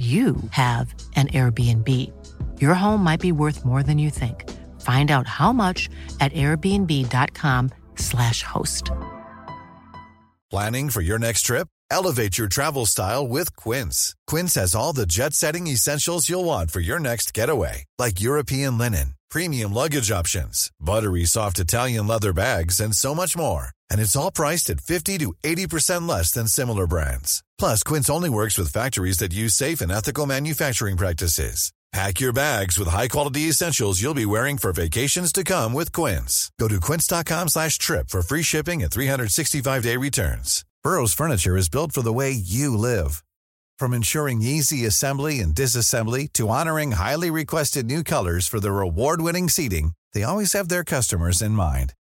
you have an Airbnb. Your home might be worth more than you think. Find out how much at airbnb.com/slash host. Planning for your next trip? Elevate your travel style with Quince. Quince has all the jet setting essentials you'll want for your next getaway, like European linen, premium luggage options, buttery soft Italian leather bags, and so much more. And it's all priced at 50 to 80% less than similar brands. Plus, Quince only works with factories that use safe and ethical manufacturing practices. Pack your bags with high-quality essentials you'll be wearing for vacations to come with Quince. Go to quince.com slash trip for free shipping and 365-day returns. Burrow's furniture is built for the way you live. From ensuring easy assembly and disassembly to honoring highly requested new colors for their award-winning seating, they always have their customers in mind.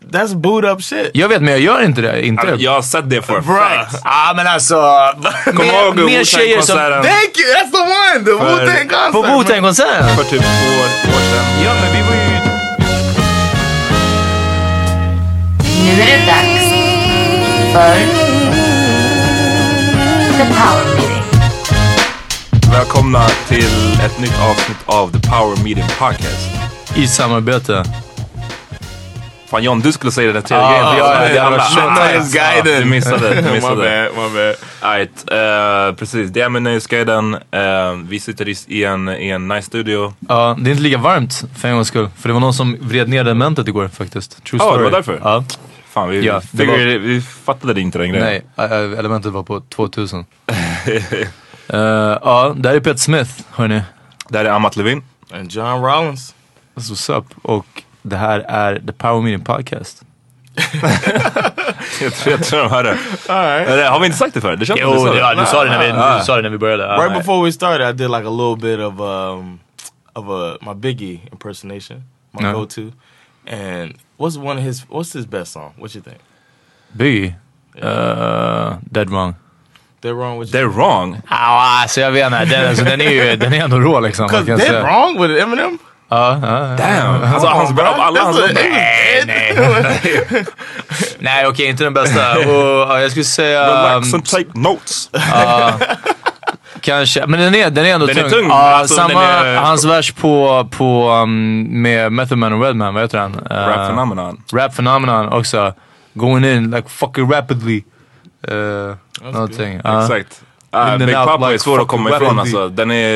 That's boot up shit. Jag vet men jag gör inte det. Inte. jag har sett det för. Ja ah, men alltså. Kom ihåg mer tjejer som... Thank you! That's the one! The Wu-Tang konsert. På Wu-Tang-konserten? För typ två år sedan. Ja men vi var ju... Nu är det dags för The Power Meeting. Välkomna till ett nytt avsnitt av The Power Meeting Podcast. I samarbete Fan John, du skulle säga den där tredje grejen. Ah, jag, det alla shit, Du missade. Du missade. my bad. Right, uh, precis, det är med Nöjesguiden. Uh, vi sitter i, i, en, i en nice studio. Ja, det är inte lika varmt för en gångs skull. För det var någon som vred ner elementet igår faktiskt. True story. Ja, det var därför? Ja. Fan, vi, ja, vi, var... vi fattade inte den grejen. Nej, elementet var på 2000. uh, ja, där är Peter Smith, hörni. Där är Amat Levin. And John Rollins. That's what's up. Och det här är The Power Meeting Podcast. jag, tror, jag tror de hörde. Right. Har vi inte sagt det förut? Det känns jo, som du, ja, du, sa det när vi, du sa det när vi började. Right, right before we started I did like a little bit of um, of a, my Biggie impersonation, my no. go-to. And what's one of his, what's his best song? What you think? Biggie? Yeah. Uh, Dead Wrong. They're wrong with They're wrong? Ja, alltså jag vet inte. Den, alltså, den, är ju, den är ändå rå liksom. Because Dead Wrong with Eminem? Ja, ja, Damn! Alltså, hans, bra, alla hans Nej, nej. nej, okej, inte den bästa. Och, jag skulle säga... Relax and take notes. Uh, kanske, men den är, den är ändå den tung. Är tung. Uh, alltså, samma, är... hans vers på, på um, med Method Man och Redman, vad heter han? Uh, Rap Phenomenon. Rap Phenomenon också. Going in like fucking rapidly. Uh, någonting. Ja. Exakt. Ah, and Big Papa är like svår att komma ifrån alltså. Den är,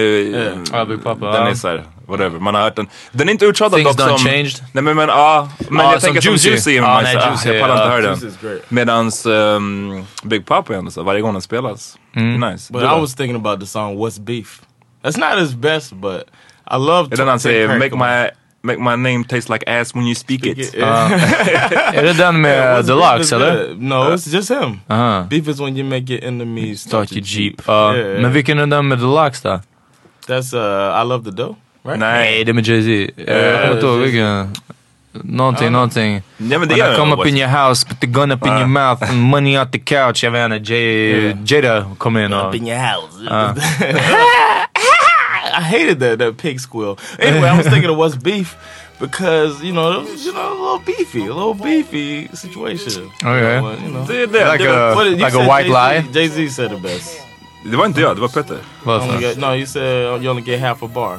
Ja, Big Papa, den är såhär, whatever. Man har hört den. Den är inte uttjatad Things dock som... changed. Nej men, men ja, men Ja, jag tänker som Juicy. Juicy. Man nej, ah, Juicy, jag pallar inte ja, höra den. Medans um, Big Papa är ändå så, varje gång den spelas. Mm. Det nice. But I was thinking about the song "What's Beef." That's not his best, but I love. Är den han säger make my, make my name taste like ass when you speak it? Yeah. Är det den Yeah, med Deluxe eller? good. No, it's just him. Aha. Beef is when you make your enemies Start your Jeep. Ja. Yeah, Men vilken är den med Deluxe då? That's uh, I love the dough, right? Nej, det är med Jay-Z. Uh, jag kommer inte ihåg vilken. Någonting, någonting. Ja men det When I come up What's- in your house, put the gun up in your mouth and money out the couch. Jag vet inte, Jay, Jada come in och... Up in your house. I hated that that pig squeal. Anyway, I was thinking of what's beef because you know it was, you know a little beefy, a little beefy situation. Okay. You know, you know. Det är. Like det, a- What did- you like a white Jay-Z- lie? Jay-Z said the best. det var inte jag, det var Petter. Only fan? no, you said you only get half a bar.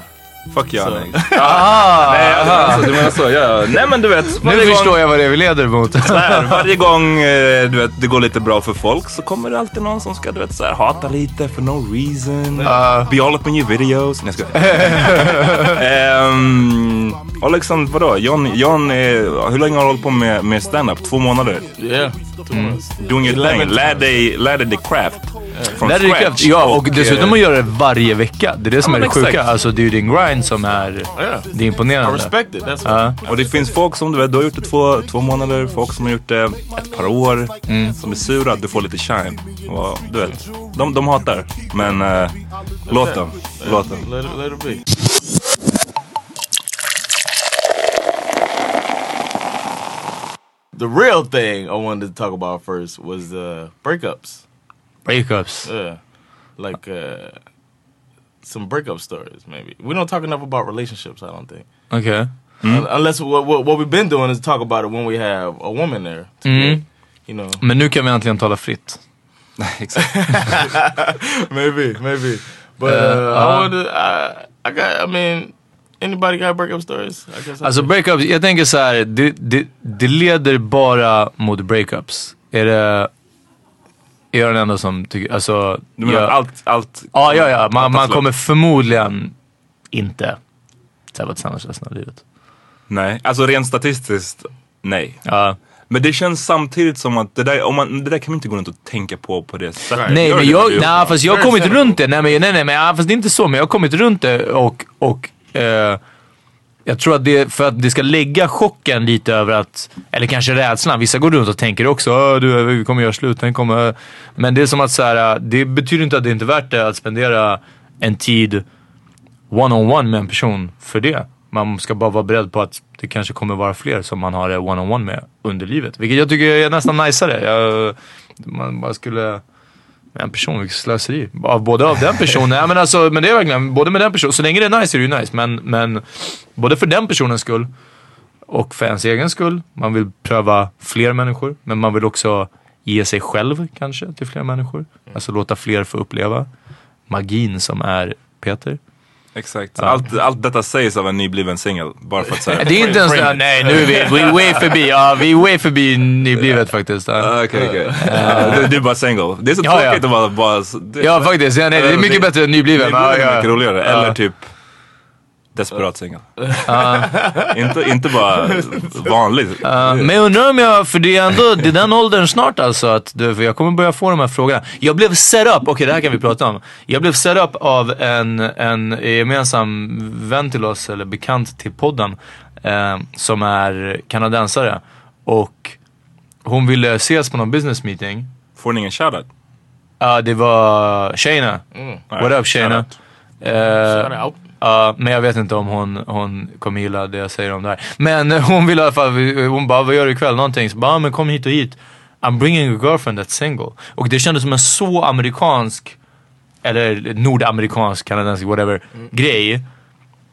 Fuck. Nej, Ah, Nej, alltså, du menar så. Ja. Nej men du vet. nu gång- förstår jag vad det är vi leder mot. Här, varje gång eh, du vet, det går lite bra för folk så kommer det alltid någon som ska du vet, så här, hata lite for no reason. Be all up in your videos. Nej, jag skojar. um, och liksom vadå? John, John är, hur länge har du hållit på med, med stand-up? Två månader? Yeah. Doing your thing. Lär dig, lär dig the craft. From Där är det scratch. kraft. Ja, och dessutom eh, att göra det varje vecka. Det är det som Ja, är det sjuka. exakt. Alltså det är ju din grind som är Yeah. det är I imponerande. respect it. That's Ja. Och det finns folk som du vet, du har gjort det två, två månader, folk som har gjort det ett par år, som är sura att du får lite shine. Och, du vet, de, de hatar. Men eh, låt dem, låt dem. let it, let it be. The real thing I wanted to talk about first was uh, breakups. Breakups. Yeah, like uh, some breakup stories. Maybe we don't talk enough about relationships. I don't think. Okej. Un- Unless what, what what we've been doing is talk about it when we have a woman there. To get, you know, Men nu kan vi äntligen tala fritt. Exakt. maybe, maybe. But Uh, uh, I uh-huh. wanted. I, I got. I mean, anybody got breakup stories? I guess. I Alltså breakups, jag tänker så här, det, det, det leder bara mot breakups. Är det... Är jag den enda som tycker, alltså... Du menar jag- allt, allt... Ja, ja, ja. Man, man kommer förmodligen inte vara tillsammans resten av livet. Nej, alltså rent statistiskt, nej. Ja. Men det känns samtidigt som att det där, om man, det där kan man inte gå runt och tänka på på det sättet. Nej men jag, nej, fast jag har kommit runt det. Nej men, nej, nej, men fast det är inte så. Men jag har kommit runt det och, och eh, jag tror att det, för att det ska lägga chocken lite över att, eller kanske rädslan. Vissa går runt och tänker också du, vi kommer göra slut, den kommer... Men det är som att så här, det betyder inte att det inte är värt det att spendera en tid one-on-one med en person för det. Man ska bara vara beredd på att det kanske kommer vara fler som man har det one-on-one med under livet. Vilket jag tycker är nästan najsare. Man bara skulle... En person, vilket slöseri. Av, både av den personen, ja, men, alltså, men det är verkligen, både med den personen, så länge det är nice är det ju nice. Men, men både för den personens skull och för ens egen skull. Man vill pröva fler människor, men man vill också ge sig själv kanske till fler människor. Alltså låta fler få uppleva magin som är Peter. Exakt. Allt, allt detta sägs av en nybliven singel. Bara för att säga. Det är inte ens det, nej nu är vi, vi är way förbi, ja vi är way förbi nyblivet faktiskt. Ja, Ah, Okej, okej. Ah, Du du är bara single. Det är så Ja, ja. tråkigt att vara bara... Det, ja faktiskt, ja, nej, det är mycket bättre än nybliven. Det Ja, är ja. mycket roligare. Ja. Eller typ desperat singel. inte, inte bara vanlig. Ja, men jag undrar om jag, för det är ändå, det är den åldern snart alltså, att du, för jag kommer börja få de här frågorna. Jag blev set up, okej det här kan vi prata om. Jag blev set up av en, en gemensam vän till oss, eller bekant till podden, eh, som är kanadensare. Och hon ville ses på någon business meeting. Får ni ingen shoutout? Ja, det var Shayna. What up Shayna? Shout out. Ja, men jag vet inte om hon, hon kommer gilla det jag säger om det här. Men hon vill i alla fall, hon bara, vad gör du ikväll? Någonting. Så bara, men kom hit och hit. I'm bringing a girlfriend that's single. Och det kändes som en så amerikansk, eller nordamerikansk, kanadensisk, whatever, grej.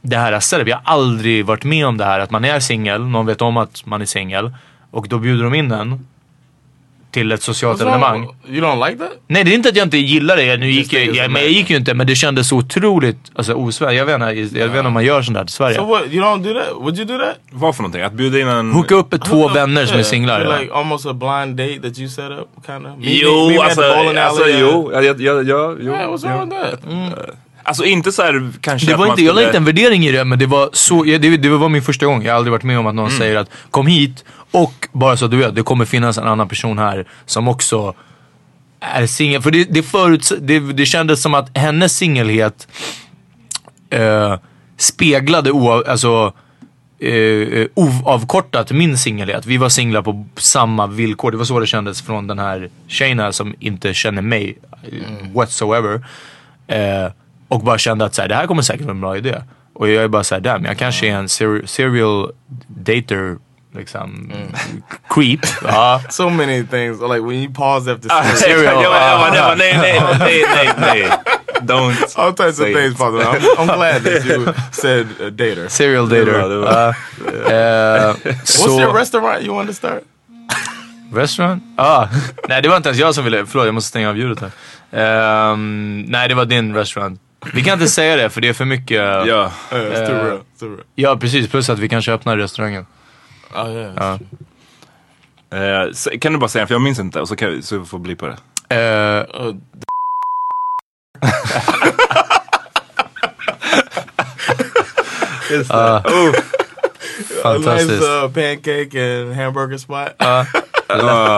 Det här setup. Jag har aldrig varit med om det här, att man är singel, någon vet om att man är singel. Och då bjuder de in en till ett socialt What's wrong? evenemang. You don't like that? Nej det är inte att jag inte gillar det. Nu gick jag, jag, men jag gick ju inte men det kändes så otroligt alltså, osvenskt. Jag vet inte, jag vet inte om man gör sånt där till Sverige. So what? You don't do that? Would you do that? Vad för någonting? Att bjuda in en... Hooka upp två vänner som är Yeah, singlar. ja. Like almost a blind date that you set up, kind of. Jo, alltså, alltså jo. Ja, ja, ja, ja, jo. Yeah, what's wrong with that? Mm. Alltså inte så här kanske Det var inte, jag la skulle- inte en värdering i det men det var så, ja, det, det var min första gång. Jag har aldrig varit med om att någon Mm. säger att kom hit och bara så att du vet, det kommer finnas en annan person här som också är singel. För det, det, föruts, det, det kändes som att hennes singelhet eh, speglade oav, alltså, eh, oavkortat min singelhet. Vi var singlar på samma villkor. Det var så det kändes från den här tjejen här som inte känner mig eh, whatsoever. Eh, och bara kände att så här, det här kommer säkert vara en bra idé. Och jag är bara såhär, damn, jag kanske är en ser- serial dater, liksom, creep. Ja. So many things. Like when you pause after Serial. jag bara- jag Nej, nej, nej, nej, nej. Don't. all types of things. Father. I'm, I'm glad that you said uh, dater. Serial dater. det var- Ja. Eh, What's your restaurant you want to start? Restaurant? Ah. Nej det var inte ens jag som ville, förlåt jag måste stänga av ljudet här. Ehm, nej det var din restaurant. Vi kan inte säga det för det är för mycket. Ja, Ja. Yeah, it's too Uh. It's too real. precis, plus att vi kanske öppnar restaurangen. Oh yeah. Ja. Eh, kan du bara säga, för jag minns inte, och så, kan, så får bli på det. Eh, Uh, ah, Oh. a nice fantastiskt. uh, pancake and hamburger spot. Ah,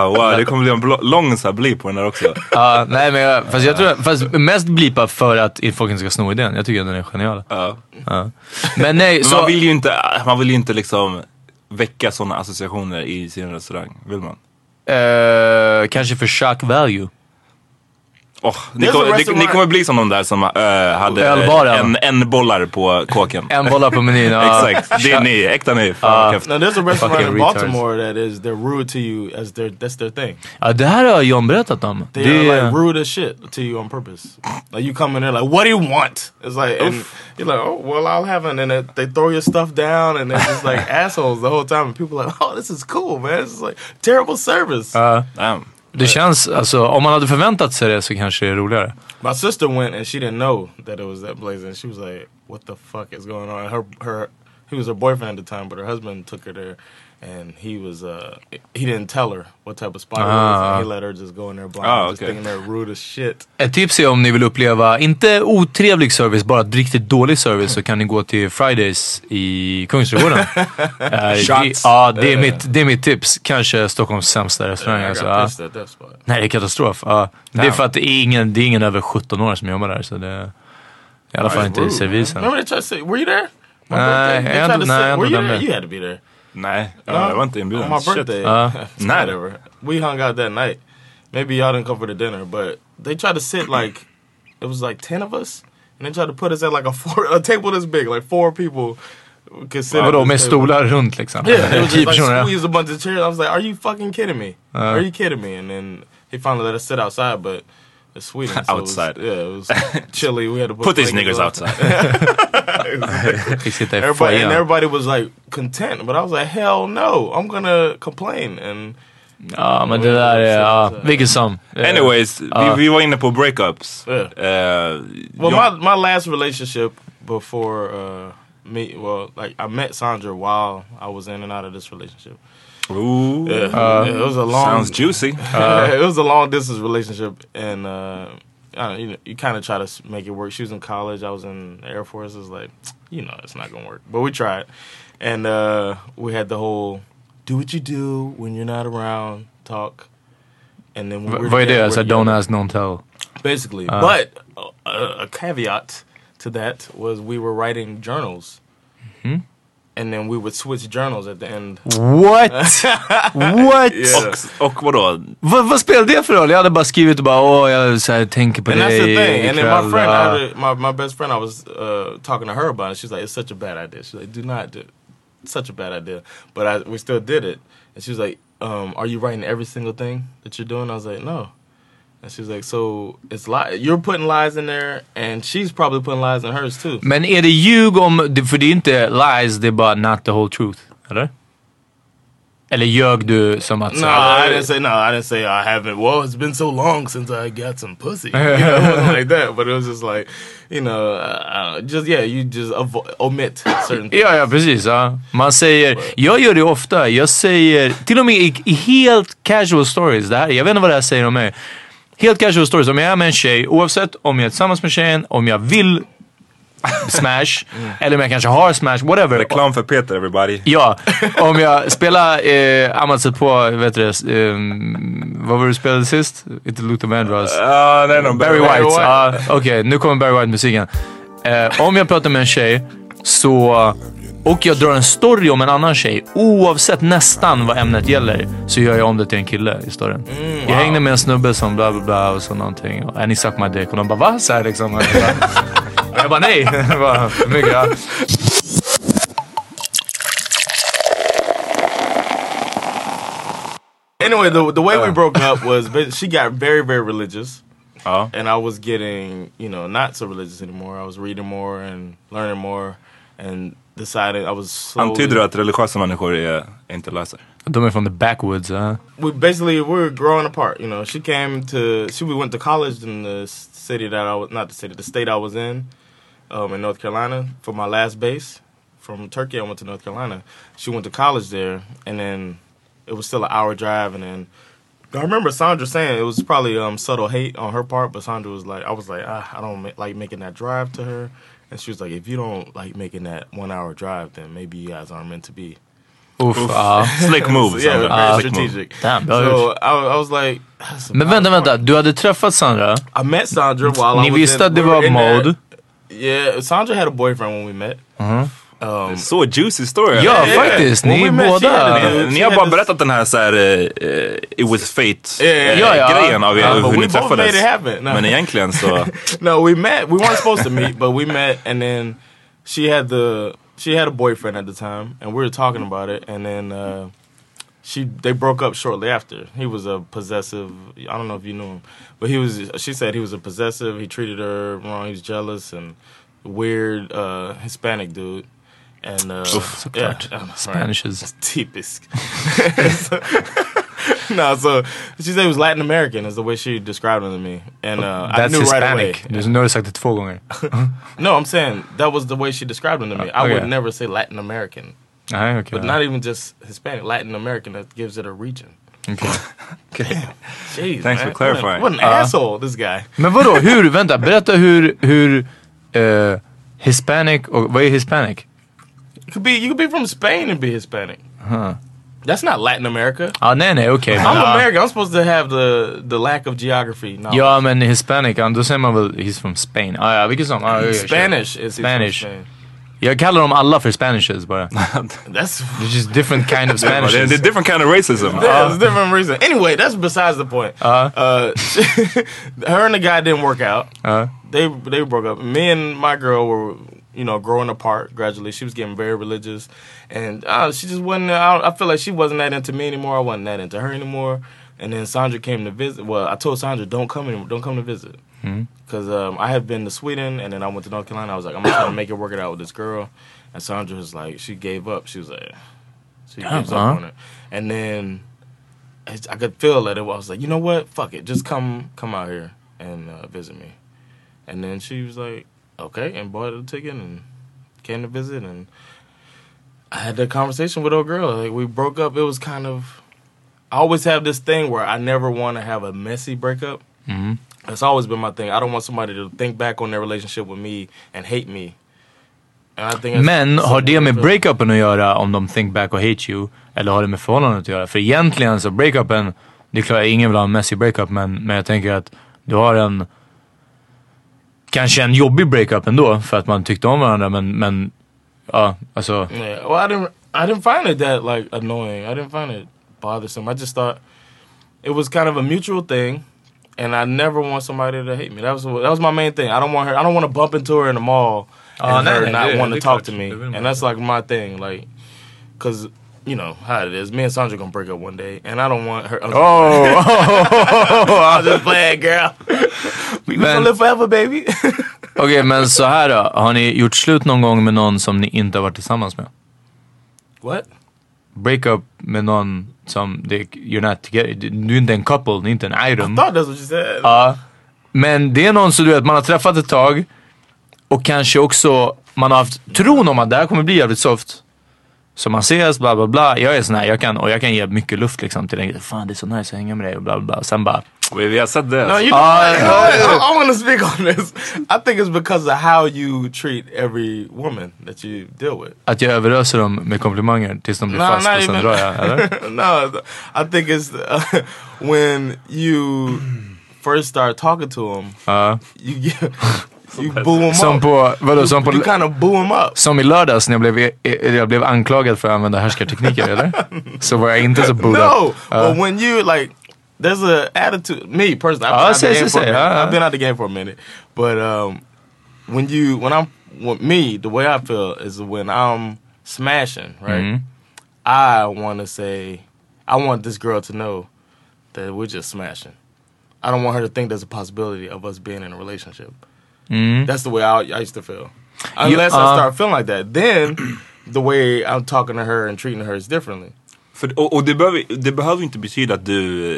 wow, det kommer bli en lång så här blip på den där också. Ja, nej men jag, fast jag tror, fast mest blipa för att folk inte ska sno idén. Jag tycker att den är genial. Ja. Men nej, Men så... man vill ju inte, man vill ju inte liksom väcka sådana associationer i sin restaurang. Vill man? Uh, kanske för shock value. Oh, ni, kommer, ni, ni kommer bli som de där som eh, hade Ölbaren. en, en bollar på kåken. En bollar på menyn. ja. Exakt, det är ni, äkta ni. Häftigt. Now there's a restaurant in retards. Baltimore that is they're rude to you as their that's their thing. Ja, det här har John berättat om. They Det, are like rude as shit to you on purpose. Like you come in there like, what do you want? It's like and you're like, oh well, I'll have it. And then they throw your stuff down, and they're just like assholes the whole time. And people are like, oh, this is cool, man. This is like terrible service. ja. Damn det känns, alltså om man hade förväntat sig det så kanske det är roligare. My sister went and she didn't know that it was that place, and she was like, "What the fuck is going on?" Her her he was her boyfriend at the time, but her husband took her there, and he was uh he didn't tell her what type of was, Ah. he let her just go in there blind, Ah, just okay. thinking they're rude as shit. Ett tips är om ni vill uppleva, inte otrevlig service, bara riktigt dålig service så kan ni gå till Fridays i Kungsträdgården. Det- Shots. Ja, det är, mitt, det är mitt tips. Kanske Stockholms sämsta restaurang. Alltså, spot. Nej, det är katastrof. Ja. Det är för att det är ingen, det är ingen över 17 år som jobbar där. Så det, I alla fall inte i servisen. Remember they tried to say, "Were you there?" My Nah, birthday. They tried to? You had to be there. Nej, No? jag var inte inbjuden. On my birthday. Uh, Nah. Whatever. We hung out that night. Maybe y'all didn't come for the dinner, but they tried to sit like it was like ten of us, and they tried to put us at like a four a table this big, like four people could sit. at Vadå, this med table. stolar runt liksom? Yeah, it was just like personer. ja. a bunch of chairs. I was like, "Are you fucking kidding me? Are you kidding me?" And then he finally let us sit outside, but it's Sweden. So Outside. It was, yeah, it was chilly. We had to put, Put these blankets niggers on. outside. Fick sitta Everybody and everybody was like content, but I was like, "Hell no! I'm gonna complain." And Ja, men det där är, ja, vilket som. Anyways, vi, Ja. vi var inne på breakups. Yeah. Eh, Well, jag- my my last relationship before uh, me, well, like I met Sandra while I was in and out of this relationship. Ooh, Yeah, Yeah, it was a long, sounds juicy. it was a long distance relationship, and uh, I don't, you know, you kind of try to make it work. She was in college, I was in the Air Force. It was like, you know, it's not gonna work, but we tried, and uh, we had the whole "do what you do when you're not around" talk, and then when we're Vad är det? together, Alltså, we're don't ask, don't tell. basically. but uh, a caveat to that was we were writing journals, and then we would switch journals at the end. What? What? Yeah. Och, och vadå? Vad, vad spelar det för roll? Jag hade bara skrivit och bara åh jag så här, tänker på And that's dig the thing. And then my ikväll. friend, I Ja. had a- my, my best friend, I was uh, talking to her about it. She's like, it's such a bad idea. She's like, do not do it. It's such a bad idea. But I, we still did it. And she was like, um, are you writing every single thing that you're doing? I was like, no. And she was like, so it's li- you're putting lies in there, and she's probably putting lies in hers too. Men är det ljug om, för det är inte lies, det är bara not the whole truth. Eller? Eller ljög du som att... No, I didn't say no. I didn't say I haven't. Well, it's been so long since I got some pussy. You know, it wasn't like that. But it was just like, you know, uh, just yeah, you just omit certain things. Ja, ja precis. Ja. Man säger, jag gör det ofta. Jag säger, till och med i, i helt casual stories, det här, jag vet inte vad det här säger om mig. Helt casual stories, om jag är med en tjej, oavsett om jag är tillsammans med tjejen, om jag vill smash, eller om jag kanske har smash, whatever. Reklam för Peter everybody. Ja, om jag spelar eh, Amazon på, vet du det, eh, vad var det du spelade sist? Inte Luther Vandross. Ja, nej, no, Barry White. Ja, Okej, nu kommer Barry White-musiken. Eh, om jag pratar med en tjej så, och jag drar en story om en annan tjej, oavsett nästan vad ämnet gäller, så gör jag om det till en kille i storyn. Jag hängde med en snubbe som bla bla bla och så någonting. Och, And he sucked my dick. Och de bara va? Så här, liksom. Och jag bara, och jag bara nej. Var för mycket. Ja. Anyway, the the way we broke up was she got very very religious, Ja. and I was getting you know not so religious anymore. I was reading more and learning more, and decided I was slowly. Antyder du att religiösa människor är inte löser? De är från the backwoods. Ja. we basically we were growing apart. You know, she came to she we went to college in the city that I was not the city, the state I was in, um, in North Carolina for my last base. From Turkey, I went to North Carolina. She went to college there, and then it was still an hour drive. And then I remember Sandra saying it was probably um, subtle hate on her part, but Sandra was like, I was like, ah, I don't ma- like making that drive to her. And she was like, if you don't like making that one hour drive, then maybe you guys aren't meant to be. Uff, ja. Uh, slick move. Yeah, Sandra. very Slick move. strategic. Damn, bra so. I, I was like, that's a Men valid vänta, vänta. point. Du hade träffat Sandra. I met Sandra while I Ni was visste in, att det we were var in that- mode. Yeah, Sandra had a boyfriend when we met. Mm-hmm. Um, Så juicy story. Ja, Yeah. faktiskt. Ni båda. Ni har bara berättat den här, så här eh, eh, it was fate Yeah, ja, ja. grejen av er, hur ni träffades. it happen. No. Men egentligen så, no, we met. We weren't supposed to meet, but we met, and then she had the she had a boyfriend at the time, and we were talking about it, and then uh, she they broke up shortly after. He was a possessive. I don't know if you knew him, but he was. She said he was a possessive. He treated her wrong. He was jealous and weird uh, Hispanic dude. And uh, såklart. yeah, right. Spanishes. Typisk. no, so she said he was Latin American is the way she described him to me, and uh, I That's knew right away. Hispanic. Nu har du sagt det två gånger. No, I'm saying that was the way she described him to me. I okay. would never say Latin American, Nej, okej. but not even just Hispanic. Latin American that gives it a region. Okay. Jeez, Thanks for clarifying. What an asshole this guy. Men vadå, hur? Vänta, berätta hur, hur eh, Hispanic och vad är Hispanic? You could be you could be from Spain and be Hispanic. Huh. That's not Latin America. Nej, okej. men, I'm ja. American. I'm supposed to have the the lack of geography. knowledge. Ja, men Hispanic, ja, då säger man väl he's from Spain. Ah, ja, vilket som. Ah, ja, ja, sure. Spanish is Spanish. Jag kallar dem alla för Spanishes bara. That's It's just different kind of Spanishes. är different kind of racism. Yeah, it's different reason. Anyway, that's besides the point. Uh. Uh, her and the guy didn't work out. Ja. They they broke up. Me and my girl were, you know, growing apart gradually. She was getting very religious, and uh, she just wasn't. I, I feel like she wasn't that into me anymore. I wasn't that into her anymore. And then Sandra came to visit. Well, I told Sandra, "Don't come anymore. Don't come to visit." Because um, I had been to Sweden, and then I went to North Carolina. I was like, I'm trying to make it work it out with this girl. And Sandra was like, she gave up. She was like, she gives Uh-huh. up on it. And then I I could feel that it I was like, you know what? Fuck it. Just come come out here and uh, visit me. And then she was like, okay, and bought a ticket and came to visit. And I had that conversation with old girl. Like we broke up. It was kind of. I always have this thing where I never want to have a messy breakup. Mm-hmm. That's always been my thing. I don't want somebody to think back on their relationship with me and hate me. And I think that's Men har det med breakupen att göra om de think back och hate you? Eller har det med förhållandet att göra? För egentligen så breakupen, det är klart ingen vill ha en messy breakup men, men jag tänker att du har en kanske en jobbig breakup ändå för att man tyckte om varandra men, men ja, alltså. Yeah. Well, I didn't. I didn't find it that like annoying. I didn't find it bothersome. I just thought it was kind of a mutual thing, and I never want somebody to hate me. That was that was my main thing. I don't want her. I don't want to bump into her in the mall Oh, and no, her no, not want to talk to me. And that's like my thing. Like, cause you know how it is. Me and Sandra gonna break up one day, and I don't want her. Oh! I'm just playing, girl. we gonna Men- live forever, baby. Okej men så här då. Har ni gjort slut någon gång med någon som ni inte har varit tillsammans med? what? break up med någon som det, you're not together, du är inte en couple, du är inte en item. I thought that's what you said. Ja. Men det är någon som du vet, man har träffat ett tag och kanske också man har haft tron om att det här kommer bli jävligt soft. Så man ses, bla bla bla. Jag är sån här, jag kan, och jag kan ge mycket luft liksom till den. Fan det är så nice att hänga med dig och bla bla bla. Sen bara, Vi, vi har sett det. No, you. Ah, I, I want to speak on this. I think it's because of how you treat every woman that you deal with. att jag överöser dem med komplimanger tills de blir No, fast och sen drar jag. Eller? no, I think it's uh, when you first start talking to them, Ja. you get, you boo them Som up. på, vadå, som på, you kind of boo them up. som i lördags när jag blev, jag blev anklagad för att använda härskartekniker eller? Så var jag inte så booed No, up. Ja. but when you like, there's a attitude. Me personally, I've, Ah, been, out the say, game say, for a say. minute. Ah. I've been out the game for a minute, but um, when you, when I'm, with me, the way I feel is when I'm smashing, right? Mhm. I want to say, I want this girl to know that we're just smashing. I don't want her to think there's a possibility of us being in a relationship. Mm. That's the way I, I used to feel. Unless I uh, start feeling like that, then the way I'm talking to her and treating her is differently. För, och och det, behöver, det behöver inte betyda att du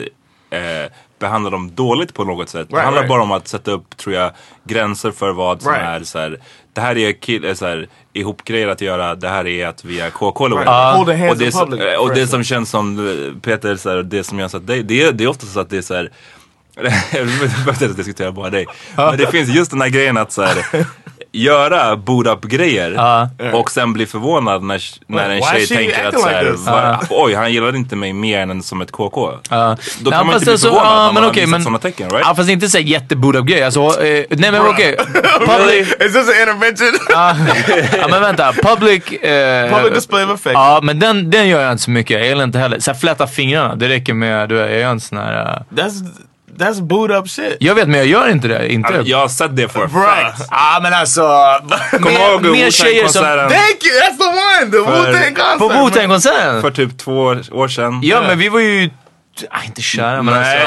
eh, behandlar dem dåligt på något sätt. det Right, handlar right. bara om att sätta upp, tror jag, gränser för vad som Right. är så här, Det här är kill, eh, så här, ihopgrejer att göra, det här är att vi är KK eller Right. Hold the hands och det, public, och det som känns som eh, Peter, så här, det som jag sa till dig, det, det är ofta så att det är så här jag behöver inte diskutera bara dig. Men det finns just den här grejen att så här, göra boot up grejer Ja. och sen bli förvånad när, när en tjej tänker att så like här, this? va, oj han gillade inte mig mer än som ett KK. Ja. Då kan man inte bli förvånad men man okej, har sådana tecken right? Ja fast inte såhär jätteboot up grej. Alltså, eh, nej men okej. Public, Is this an intervention? ja men vänta. Public... Eh, Public display of affection. Ja men den, den gör jag inte så mycket. Jag gillar inte heller. Såhär fläta fingrarna. Det räcker med, du jag gör en sån här... eh, That's that's boot up shit. jag vet men jag gör inte det. Inte. Jag har sett det for a Bruh. fact. Ja men alltså. Mer, ihåg. Wu-Tang-konserten Thank you. That's the one. The Wu Tang concert. På. Wu-Tang-konserten? för typ två år sedan. Ja men vi var ju... Ah, inte kära men alltså.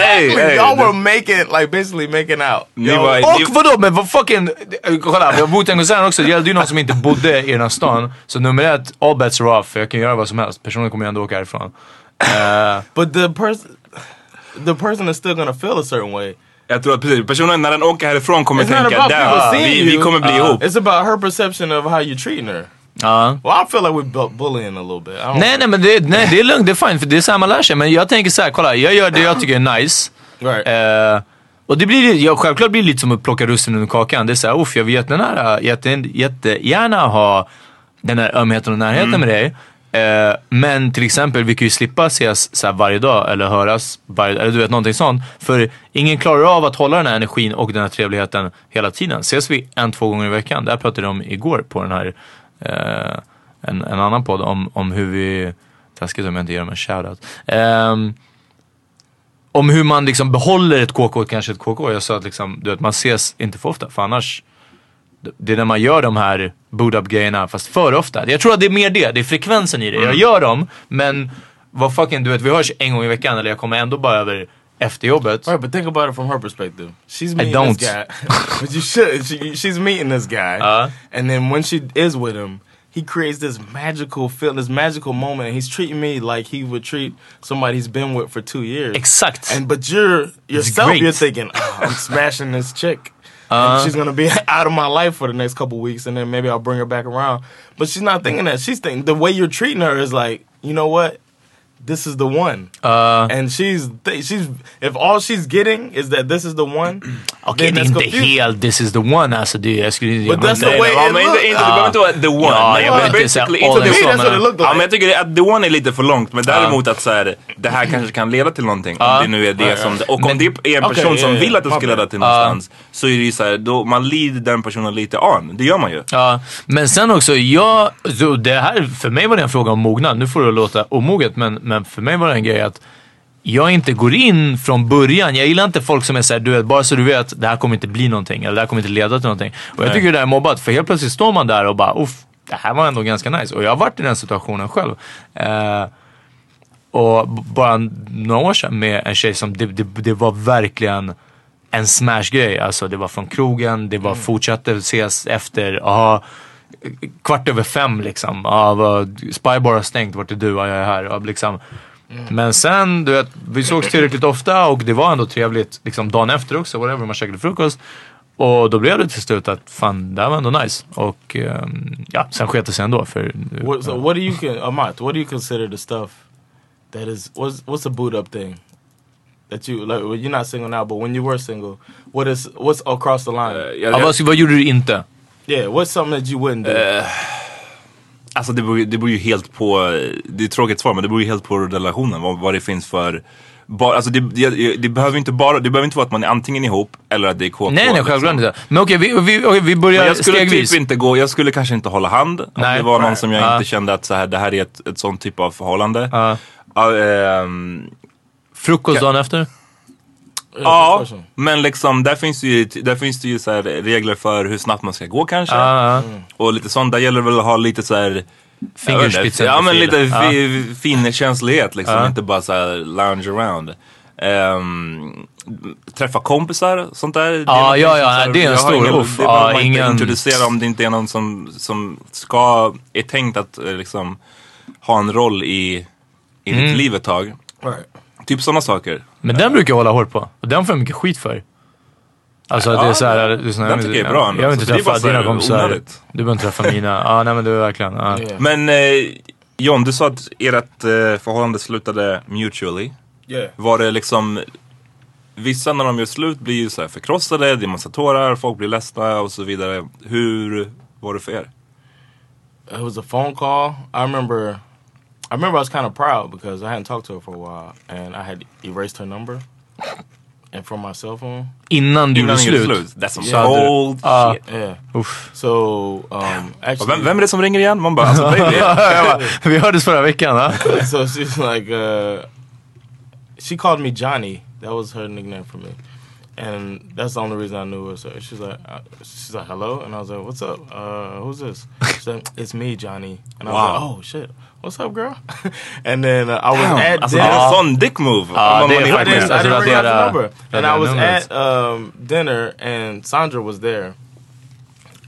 Hey, hey. Y'all were making like basically making out. Ni var- Och vadå, men vad fucking... eh, Kolla, vi har Wu-Tang-konserten också. Det gällde ju någon som inte bodde i den här stan. Så nummer ett, all bets are off. För jag kan göra vad som helst. Personen kommer ju ändå åka härifrån. Eh, but the person, the person is still gonna feel a certain way. Jag tror att precis, personen när den åker härifrån kommer It's not tänka about people där, seeing vi, vi kommer bli ihop. It's about her perception of how you treating her. Ja. Well, I feel like we're bu- bullying a little bit. Nej, nej, men det, nej, det är lugnt. Det är fint. För det är så här man lär sig. Men jag tänker så här, kolla. Jag gör det jag tycker är nice. Right. Eh, och det blir, ja, självklart blir det lite som att plocka russinen ur kakan. Det är såhär, uff jag vill jättenära, jätte, jättegärna ha den här ömheten och närheten med dig. Eh, men till exempel, vi kan ju slippa ses så här varje dag eller höras varje, eller du vet någonting sånt. För ingen klarar av att hålla den här energin och den här trevligheten hela tiden. Ses vi en, två gånger i veckan, det här pratade jag om igår på den här, eh, en, en annan podd om, om hur vi, taskigt om jag inte ger dem en shoutout. Eh, om hur man liksom behåller ett KK, kanske ett KK. Jag sa att liksom, du vet, man ses inte för ofta, för annars det är när man gör de här boot up grejerna fast för ofta. Jag tror att det är mer det, det är frekvensen i det. Jag gör dem, men vad fucking, du vet vi hörs en gång i veckan eller jag kommer ändå bara över efter jobbet. Right, but think about it from her perspective. She's I meeting don't. this guy, but you should. She, she's meeting this guy, Uh. and then when she is with him, he creates this magical feel, this magical moment, and he's treating me like he would treat somebody he's been with for two years. Exakt. And but you're yourself, you're thinking, oh, I'm smashing this chick. Uh. and she's gonna be out of my life for the next couple weeks, and then maybe I'll bring her back around. But she's not thinking that. She's thinking the way you're treating her is like, you know what? This is the one. Uh, and she's she's if all she's getting is that this is the one. Okej, det that's inte helt this is the one alltså. Det, jag skulle, jag But that's the way Ja, it men inte, looks. inte, det behöver inte vara the one. Ja, men jag bara vill inte säga basically, all inte in the one. that's what it looked Ja, like. men jag tycker att the one är lite för långt. Men däremot att så här, det här kanske kan leda till någonting. Om det nu är det som... Och om det är en person som vill att det ska leda till någonstans. Så är det ju så här, då man lider den personen lite an. Det gör man ju. Ja, men sen också, jag, det här, för mig var det en fråga om mognad. Nu får det låta omoget, men, men för mig var det en grej att jag inte går in från början. Jag gillar inte folk som är såhär, du vet, bara så du vet, det här kommer inte bli någonting. Eller det här kommer inte leda till någonting. Och jag tycker det där är mobbat, för helt plötsligt står man där och bara, uff, det här var ändå ganska nice. Och jag har varit i den situationen själv. Eh, och bara några år sedan med en tjej som, det, det, det var verkligen en smashgrej. Alltså det var från krogen, det var fortsatte ses efter, aha, kvart över fem liksom. Ja, vad- Spybar har stängt, vart är du? Ja, jag är här. Liksom. Men sen, du vet, vi sågs tillräckligt ofta och det var ändå trevligt liksom, dagen efter också, whatever, man käkade frukost. Och då blev det till slut att fan, det här var ändå nice. Och ehm, ja, sen sket det sig ändå. För, What, so what do you Amat? What do you consider the stuff that is what's what's a boot up thing that you like? well, You're not single now, but when you were single, what is what's across the line? jag, ja, jag, vad, vad gjorde du inte? Yeah, what's something that you wouldn't do? Alltså det beror, ju- det beror ju helt på, det är ett tråkigt svar men det beror ju helt på relationen. Vad, vad det finns för, bara, alltså det, det, det behöver inte bara, det behöver inte vara att man är antingen ihop eller att det är KK. Nej, nej, liksom. självklart inte. Men okej, vi, vi, okej, vi börjar Men jag skulle stegvis. typ inte gå, jag skulle kanske inte hålla hand. Om Nej. det var någon Nej. som jag Ja. inte kände att så här, det här är ett, ett sånt typ av förhållande. Ja. Ja, ehm, Frukost dagen efter? Ja, men liksom där finns det ju, där finns det ju så här regler för hur snabbt man ska gå kanske. Ja, ja. Och lite sånt, där gäller det väl att ha lite så här Fingerspitsen Ja men lite fi, finkänslighet liksom, Ja. inte bara så här lounge around. Ehm, träffa kompisar, sånt där. är Ja, ja, här- det är en stor ingen, uff. Det behöver man ingen- inte introducera om det inte är någon som, som ska, är tänkt att eh, liksom ha en roll i, i Mm. ditt liv ett tag. Right. Typ sådana saker. Men den brukar jag hålla hårt på. Och den får jag mycket skit för. Alltså Ja, det är så här, det är den tycker jag är bra ändå. Jag vill inte Så det är bara träffa dina kompisar. Du behöver inte träffa mina. Ja, nej men du är verkligen. Ja. Men eh, John, du sa att ert eh, förhållande slutade mutually. Yeah. Var det liksom Vissa när de gör slut blir ju så här förkrossade, det är massa tårar, folk blir ledsna och så vidare. Hur var det för er? It was a phone call. I remember. I remember I was kind of proud because I hadn't talked to her for a while, and I had erased her number, and from my cell phone. Innan du Innan gjorde ni gjorde slut. That's some Så hade du- cold Ja. shit. Yeah. Uff. So um, Och actually, Vem, vem är det som ringer igen? Man bara, alltså baby. Jag bara, Vi hördes förra veckan. Ja? so she's like, uh, she called me Johnny. That was her nickname for me, and that's the only reason I knew it was her. She's like, uh, she's like, hello, and I was like, what's up? Uh, who's this? She's like, it's me, Johnny. And I was Wow. like, oh shit, what's up, girl? and then uh, I was Damn, at alltså dinner. är en dick move. Ja, Om det man I didn't, I didn't radera- realize the number. And I was numret. at um, dinner, and Sandra was there.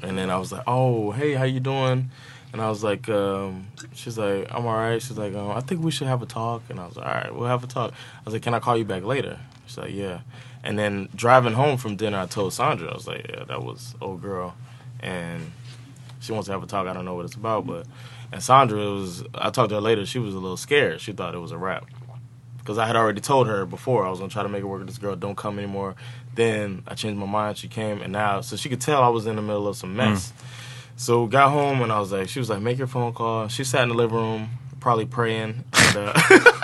And then I was like, "Oh, hey, how you doing?" And I was like, um, "She's like, I'm all right." She's like, um, "I think we should have a talk." And I was like, "All right, we'll have a talk." I was like, "Can I call you back later?" She's like, "Yeah." And then driving home from dinner, I told Sandra, I was like, "Yeah, that was old girl," and she wants to have a talk. I don't know what it's about, but and Sandra was. I talked to her later. She was a little scared. She thought it was a wrap because I had already told her before I was gonna try to make it work with this girl. Don't come anymore. Then I changed my mind. She came, and now so she could tell I was in the middle of some mess. So got home, and I was like, she was like, make your phone call. She sat in the living room, probably praying. And, uh,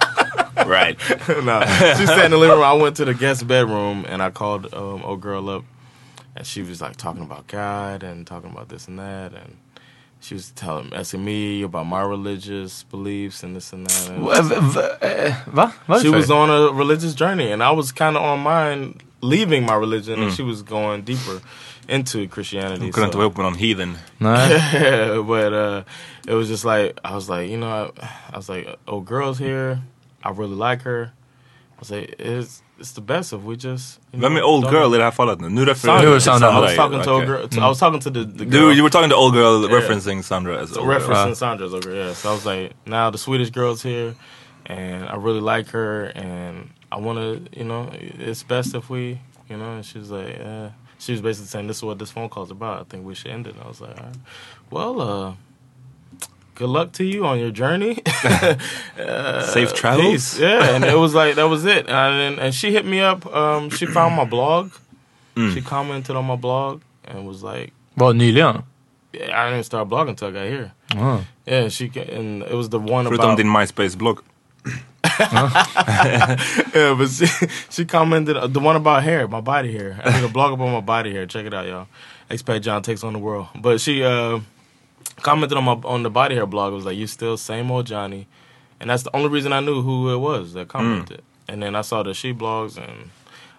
Right. no, she sat in the living room. I went to the guest bedroom, and I called um, old girl up, and she was like talking about God and talking about this and that, and she was telling asking me about my religious beliefs and this and that. And va- eh, she was on a religious journey, and I was kind of on mine leaving my religion, and she was going deeper into Christianity. Kunde inte so- ihop med någon heathen. Nej. but uh, it was just like I was like, you know, I, I was like, oh, girls here, I really like her. I was like, it's it's the best if we just. You Vem är old don't- girl i det här fallet nu? Nu refererar Sandra. Du till Sandra. I was talking to a girl. To, I was talking to the, the girl. Du, you were talking to old girl Yeah. referencing Sandra as old referencing girl. Sandra's over yeah. So I was like, now the Swedish girl's here, and I really like her, and I want to, you know, it's best if we, you know. And she was like, uh, she was basically saying, this is what this phone call's about. I think we should end it. And I was like, all right. well, uh, good luck to you on your journey. Uh, Safe travels. peace. Yeah, and it was like that was it. And then, and she hit me up. Um, she found my blog. Mm. She commented on my blog and was like, "Well, nyligen? yeah, I didn't start blogging until I got here. Ah. Yeah, she and it was the one Förutom about din MySpace blog. yeah, but she, she commented uh, the one about hair, my body hair. I did a blog about my body hair. Check it out, y'all. Expat John takes on the world. But she uh, commented on my on the body hair blog. It was like, "You still same old Johnny," and that's the only reason I knew who it was that commented. And then I saw the she blogs and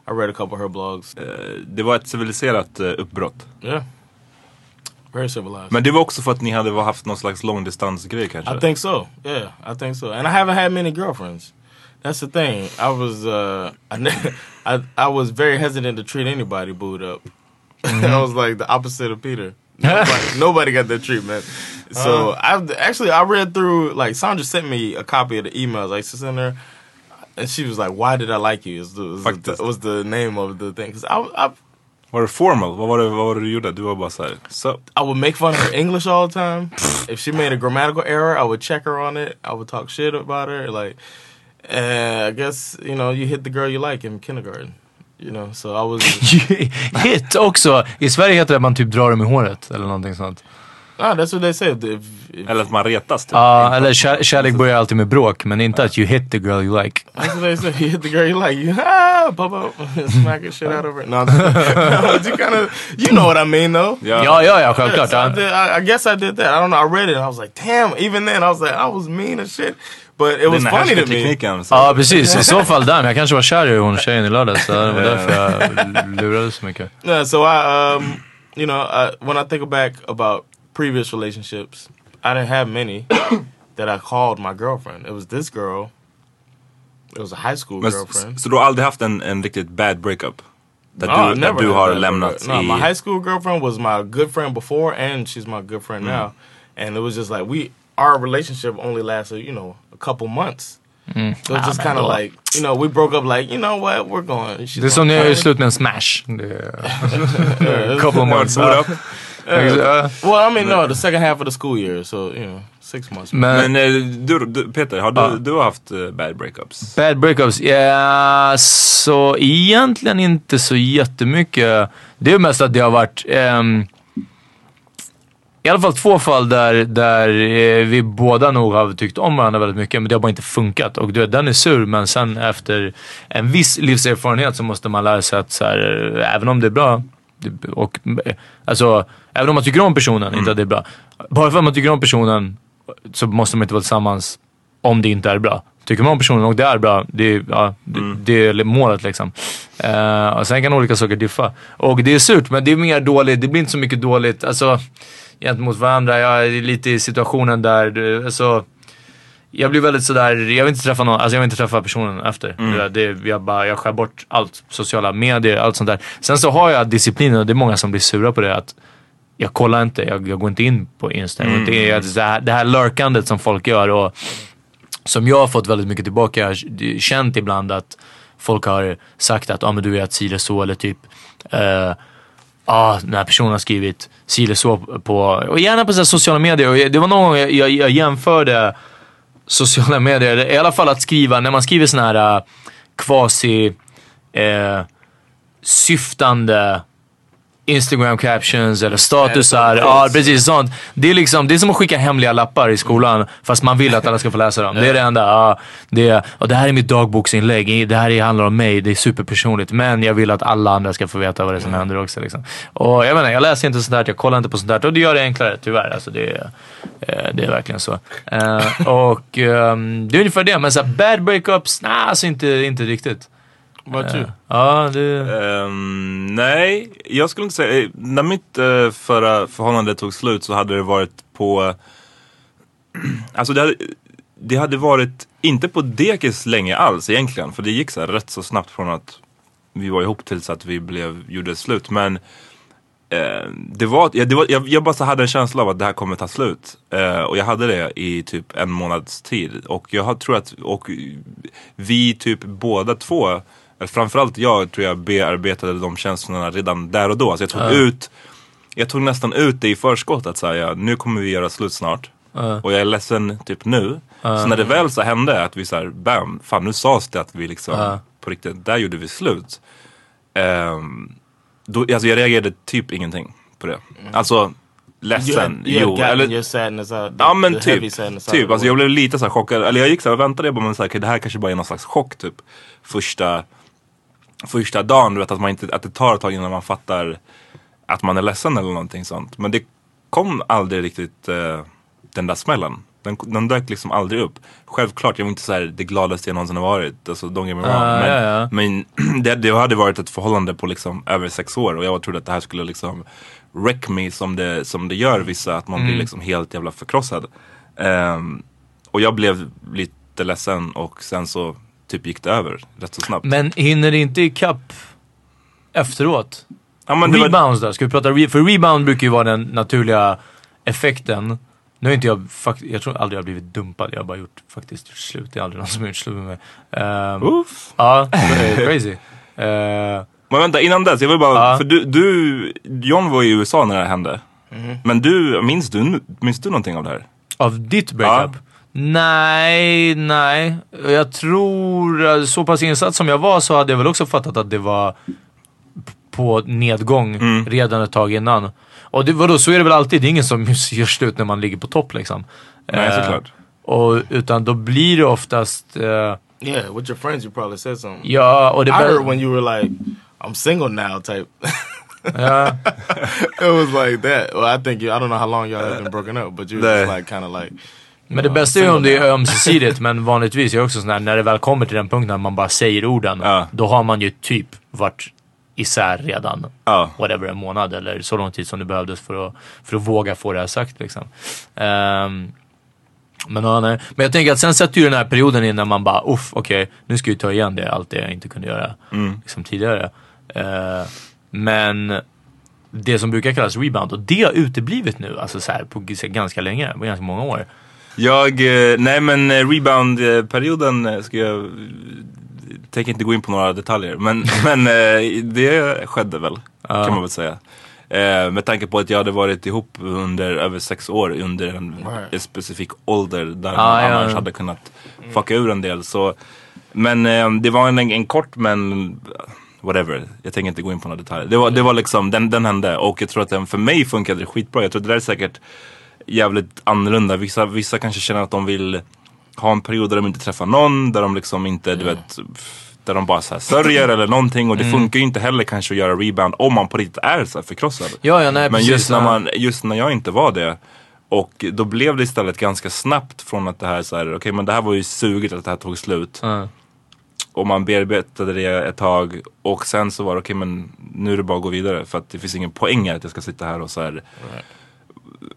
I read a couple of her blogs. Eh, Det var ett civiliserat eh, uppbrott. Yeah, very civilized. Men det var också för att ni hade haft någon slags långdistansgrej kanske? I think so. Yeah, I think so. And I haven't had many girlfriends. That's the thing. I was uh, I, I I was very hesitant to treat anybody booed up. I was like the opposite of Peter. Nobody, nobody got that treatment. So I actually I read through like Sandra sent me a copy of the emails. Like she's in there, and she was like, "Why did I like you?" Was the, was, the, was the name of the thing? Because I, I Var det formal? Vad var det, vad var det du gjorde? Du var bara såhär, so. I would make fun of her English all the time. if she made a grammatical error, I would check her on it. I would talk shit about her. Like, and I guess you know you hit the girl you like in kindergarten. You know, so I was. Hit också. I Sverige heter det att man typ drar dem i håret eller någonting sånt. ah, that's what they say. If, if, Eller att man retas typ. Ja, eller kär, kärlek börjar alltid med bråk, men inte att you hit the girl you like. That's what they say. You hit the girl you like. You ah, pop up, smack the shit out of her. No, you kind of, you know what I mean though. Ja. Ja, ja, ja, självklart. So I, did, I, I guess I did that. I don't know. I read it and I was like, damn. Even then, I was like, I was mean as shit. But it was funny to me. härskartekniken. så- Ja, precis. I så fall där. Men jag kanske var kär i hon tjejen i lördags. Så det var därför jag lurade så mycket. Yeah, so I, um, you know, I, when I think back about previous relationships, I didn't have many that I called my girlfriend. It was this girl. It was a high school Men, girlfriend. s- så du har aldrig haft en, en riktigt bad breakup? Där No, I du, där never du har that lämnat. No, i... my high school girlfriend was my good friend before, and she's my good friend Mm. now. And it was just like we, our relationship only lasted, you know, a couple months. Mm. So it's just kind of like, you know, we broke up like, you know what, we're going. she's Det är som gonna när jag gör slut med en smash. Couple months. Boot up. Ja, Well, I mean, no, the second half of the school year, so you know, six months. Men, Men eh, du, du, Peter, har du, Ja. du har haft eh, bad breakups? Bad breakups? Ja, så egentligen inte så jättemycket. Det är mest att det har varit ehm, i alla fall två fall där, där eh, vi båda nog har tyckt om varandra väldigt mycket men det har bara inte funkat. Och du vet, den är sur men sen efter en viss livserfarenhet så måste man lära sig att så här, eh, även om det är bra och eh, alltså även om man tycker om personen, inte att det är bra. Bara för att man tycker om personen så måste man inte vara tillsammans om det inte är bra. Tycker man om personen och det är bra, det är, ja, det, det är målet liksom. Eh, och sen kan olika saker diffa. Och det är surt, men det är mer dåligt. Det blir inte så mycket dåligt alltså, gentemot varandra. Jag är lite i situationen där, du- alltså, jag blir väldigt sådär, jag vill inte träffa någon, alltså jag vill inte träffa personen efter. Det, det, jag, bara, jag skär bort allt, sociala medier, allt sånt där. Sen så har jag disciplinen och det är många som blir sura på det. att jag kollar inte, jag, jag går inte in på Insta. Jag går inte in, jag, det, här, det här lurkandet som folk gör och som jag har fått väldigt mycket tillbaka. Jag har känt ibland att folk har sagt att ah, men du är ett si eller så eller typ eh, ah, den här personen har skrivit si eller så på, och gärna på så här sociala medier. Och det var någon gång jag, jag, jag jämförde sociala medier, i alla fall att skriva, när man skriver sådana här eh, kvasi eh, syftande Instagram captions eller statusar. Ja, precis sånt. Det är, liksom, det är som att skicka hemliga lappar i skolan fast man vill att alla ska få läsa dem. Det är det enda. Ja, det, är, och det här är mitt dagboksinlägg. Det här är- handlar om mig. Det är superpersonligt. Men jag vill att alla andra ska få veta vad det är som händer också. Liksom. Och jag menar, jag läser inte sånt här. Jag kollar inte på sånt där. Och det gör det enklare tyvärr. Alltså, det, är, eh, det är verkligen så. Eh, och ehm, det är ungefär det. Men så här, bad breakups? Nej, alltså inte, inte riktigt. About you? Ja, det... Ehm, nej, jag skulle inte säga... eh, När mitt eh, förra förhållande tog slut så hade det varit på... alltså det hade, det hade varit inte på dekis länge alls egentligen. För det gick så här rätt så snabbt från att vi var ihop tills att vi blev, gjorde slut. Men eh, det var, ja, det var, jag, jag bara så hade en känsla av att det här kommer ta slut. Eh, och jag hade det i typ en månads tid. Och jag har, tror att, och vi typ båda två, framförallt jag tror jag bearbetade de känslorna redan där och då. Så jag tog ut, jag tog nästan ut det i förskott att säga nu kommer vi göra slut snart. Och jag är ledsen typ nu. Så när det väl så hände att vi såhär, bam, fan nu sades det att vi liksom på riktigt, där gjorde vi slut. Ehm, då, alltså jag reagerade typ ingenting på det. Alltså You had, ledsen, you jo. Eller, your sadness out. the- Ja men typ. typ. Alltså jag blev lite så här chockad. Eller jag gick så här och väntade jag bara men så här, okej, det här kanske bara är någon slags chock typ. Första, första dagen, du vet att, man inte, att det tar ett tag innan man fattar att man är ledsen eller någonting sånt. Men det kom aldrig riktigt eh, den där smällen. Den, den dök liksom aldrig upp. Självklart, jag var inte så här det gladaste jag någonsin har varit. Alltså don't get me wrong. Ah, men ja, ja. men det, det hade varit ett förhållande på liksom över sex år och jag trodde att det här skulle liksom wreck me som det, som det gör vissa. Att man blir Mm. liksom helt jävla förkrossad. Ehm, och jag blev lite ledsen och sen så typ gick det över rätt så snabbt. Men hinner det inte ikapp efteråt? Ja, men det var- Rebounds då? Ska vi prata re- För rebound brukar ju vara den naturliga effekten. Nu har inte jag, fakt- jag tror aldrig jag har blivit dumpad. Jag har bara gjort faktiskt gjort slut. Det är aldrig någon som har gjort slut med mig. Um, Uff. ja, det är crazy. Eh, Men vänta, innan dess, jag vill bara, Ja. för du, du, John var i USA när det här hände. Men du, minns du, minns du någonting av det här? Av ditt breakup? Nej, nej. Jag tror, så pass insatt som jag var så hade jag väl också fattat att det var på nedgång Mm. redan ett tag innan. Och det, vadå, så är det väl alltid. Det är ingen som gör slut när man ligger på topp liksom. Nej, Eh, såklart. Och, utan då blir det oftast... eh, Yeah, with your friends, you probably said something. ja, och det I heard when you were like, "I'm single now," type. ja, it was like that. Well, I think you. I don't know how long y'all have been broken up, but you were just like kind of like. Men det bästa är ju om det är ömsesidigt, men vanligtvis är jag också sån här, när det väl kommer till den punkten när man bara säger orden, Ja. då har man ju typ varit isär redan. Ja. Whatever, en månad eller så lång tid som det behövdes för att, för att våga få det här sagt liksom. Ehm, men, ja, nej. men jag tänker att sen sätter ju den här perioden in när man bara, uff, okej, nu ska jag ta igen det, allt det jag inte kunde göra liksom, tidigare. Eh, men det som brukar kallas rebound, och det har uteblivit nu, alltså så här, på ganska länge, på ganska många år. Jag, eh, nej men eh, rebound-perioden eh, ska jag, tänker inte gå in på några detaljer. Men, men det skedde väl, kan man väl säga. Med tanke på att jag hade varit ihop under över sex år under en, en specifik ålder där Ah, man ja. annars hade kunnat fucka ur en del. Så, men det var en, en kort men whatever. Jag tänker inte gå in på några detaljer. Det var, det var liksom, den, den hände och jag tror att den för mig funkade skitbra. Jag tror att det där är säkert jävligt annorlunda. Vissa, vissa kanske känner att de vill ha en period där de inte träffar någon, där de liksom inte, du vet, där de bara så här sörjer eller någonting. Och det funkar ju inte heller kanske att göra rebound om man på riktigt är så förkrossad. Ja, ja, nej, Men precis, just när, man, just när jag inte var det. Och då blev det istället ganska snabbt från att det här så här, okej men det här var ju suget att det här tog slut. Ja. Och man bearbetade det ett tag och sen så var det okej men nu är det bara att gå vidare för att det finns ingen poäng att jag ska sitta här och så här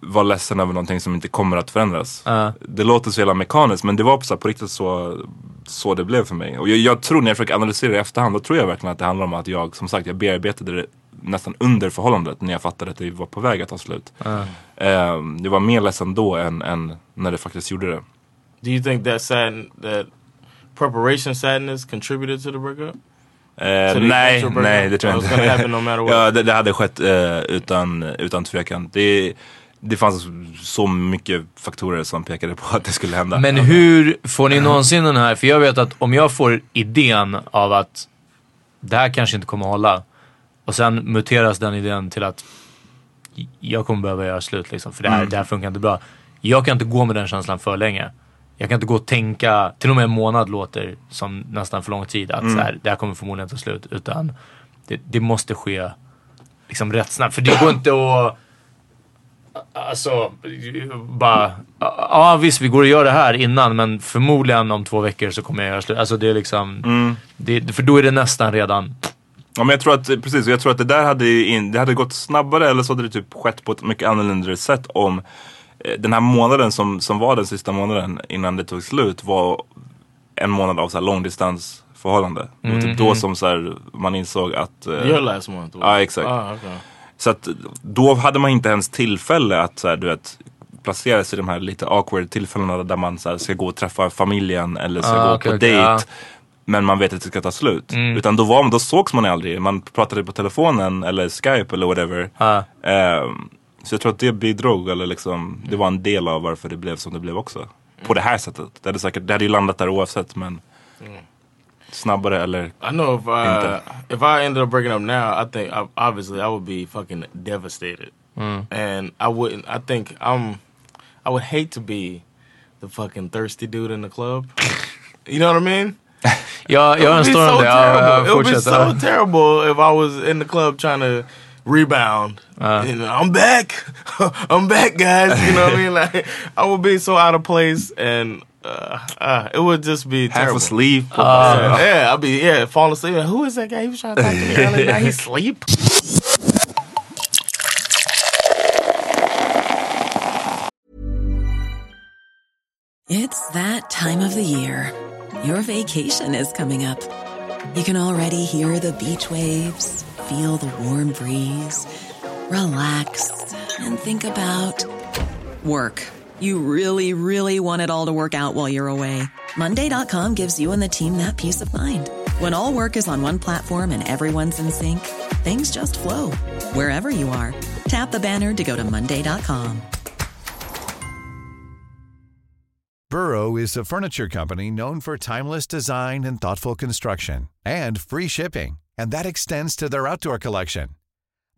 vara ledsen över någonting som inte kommer att förändras. Ja. Det låter så jävla mekaniskt men det var på, så här, på riktigt så, så det blev för mig. Och jag, jag tror när jag försöker analysera det i efterhand då tror jag verkligen att det handlar om att jag som sagt jag bearbetade det nästan under förhållandet när jag fattade att det var på väg att ta slut. Ehm, det var mer ledsen då än, än när det faktiskt gjorde det. Do you think that sad that preparation sadness contributed to the breakup? Det nej, nej det tror jag inte. no ja, det, det hade skett eh, utan, utan tvekan. Det, det fanns så mycket faktorer som pekade på att det skulle hända. Men hur får ni någonsin den här, för jag vet att om jag får idén av att det här kanske inte kommer att hålla och sen muteras den idén till att jag kommer behöva göra slut liksom, för det här, det här funkar inte bra. Jag kan inte gå med den känslan för länge. Jag kan inte gå och tänka, till och med en månad låter som nästan för lång tid, att så här, det här kommer förmodligen ta slut. Utan det, det måste ske liksom rätt snabbt. För det går inte att Alltså, bara... Ja visst, vi går och gör det här innan men förmodligen om två veckor så kommer jag göra slut. Alltså det är liksom... Det, för då är det nästan redan... Ja, men jag tror att, precis, jag tror att det där hade, in, det hade gått snabbare eller så hade det typ skett på ett mycket annorlunda sätt om eh, den här månaden som, som var den sista månaden innan det tog slut var en månad av så här långdistansförhållande. Det var typ då som så här, man insåg att... eh, Your last month. Ja, exakt. Ah, okay. Så att då hade man inte ens tillfälle att så här, du vet, placera sig i de här lite awkward tillfällena där man så här, ska gå och träffa familjen eller ska Ah, gå okej, på okej, dejt. ja. Men man vet att det ska ta slut. Mm. Utan då, var, då sågs man aldrig. Man pratade på telefonen eller Skype eller whatever. Ja. Ehm, så jag tror att det bidrog, eller liksom, det var en del av varför det blev som det blev också. På det här sättet. Det hade, säkert, det hade ju landat där oavsett men snabbare eller I know if I if I ended up breaking up now, I think I, obviously I would be fucking devastated, and I wouldn't. I think I'm. I would hate to be the fucking thirsty dude in the club. You know what I mean? Jag, jag har en It would be story om so det. Ja, It would be so terrible if I was in the club trying to rebound. and I'm back. I'm back, guys. You know what I mean? Like I would be so out of place, and uh, uh, it would just be half terrible. asleep. Yeah, yeah, I'd be yeah, fall asleep. Who is that guy? He was trying to talk to me earlier. Now he sleep. It's that time of the year. Your vacation is coming up. You can already hear the beach waves, feel the warm breeze, relax, and think about work. You really, really want it all to work out while you're away. Monday.com gives you and the team that peace of mind. When all work is on one platform and everyone's in sync, things just flow wherever you are. Tap the banner to go to Monday.com. Burrow is a furniture company known for timeless design and thoughtful construction and free shipping, and that extends to their outdoor collection.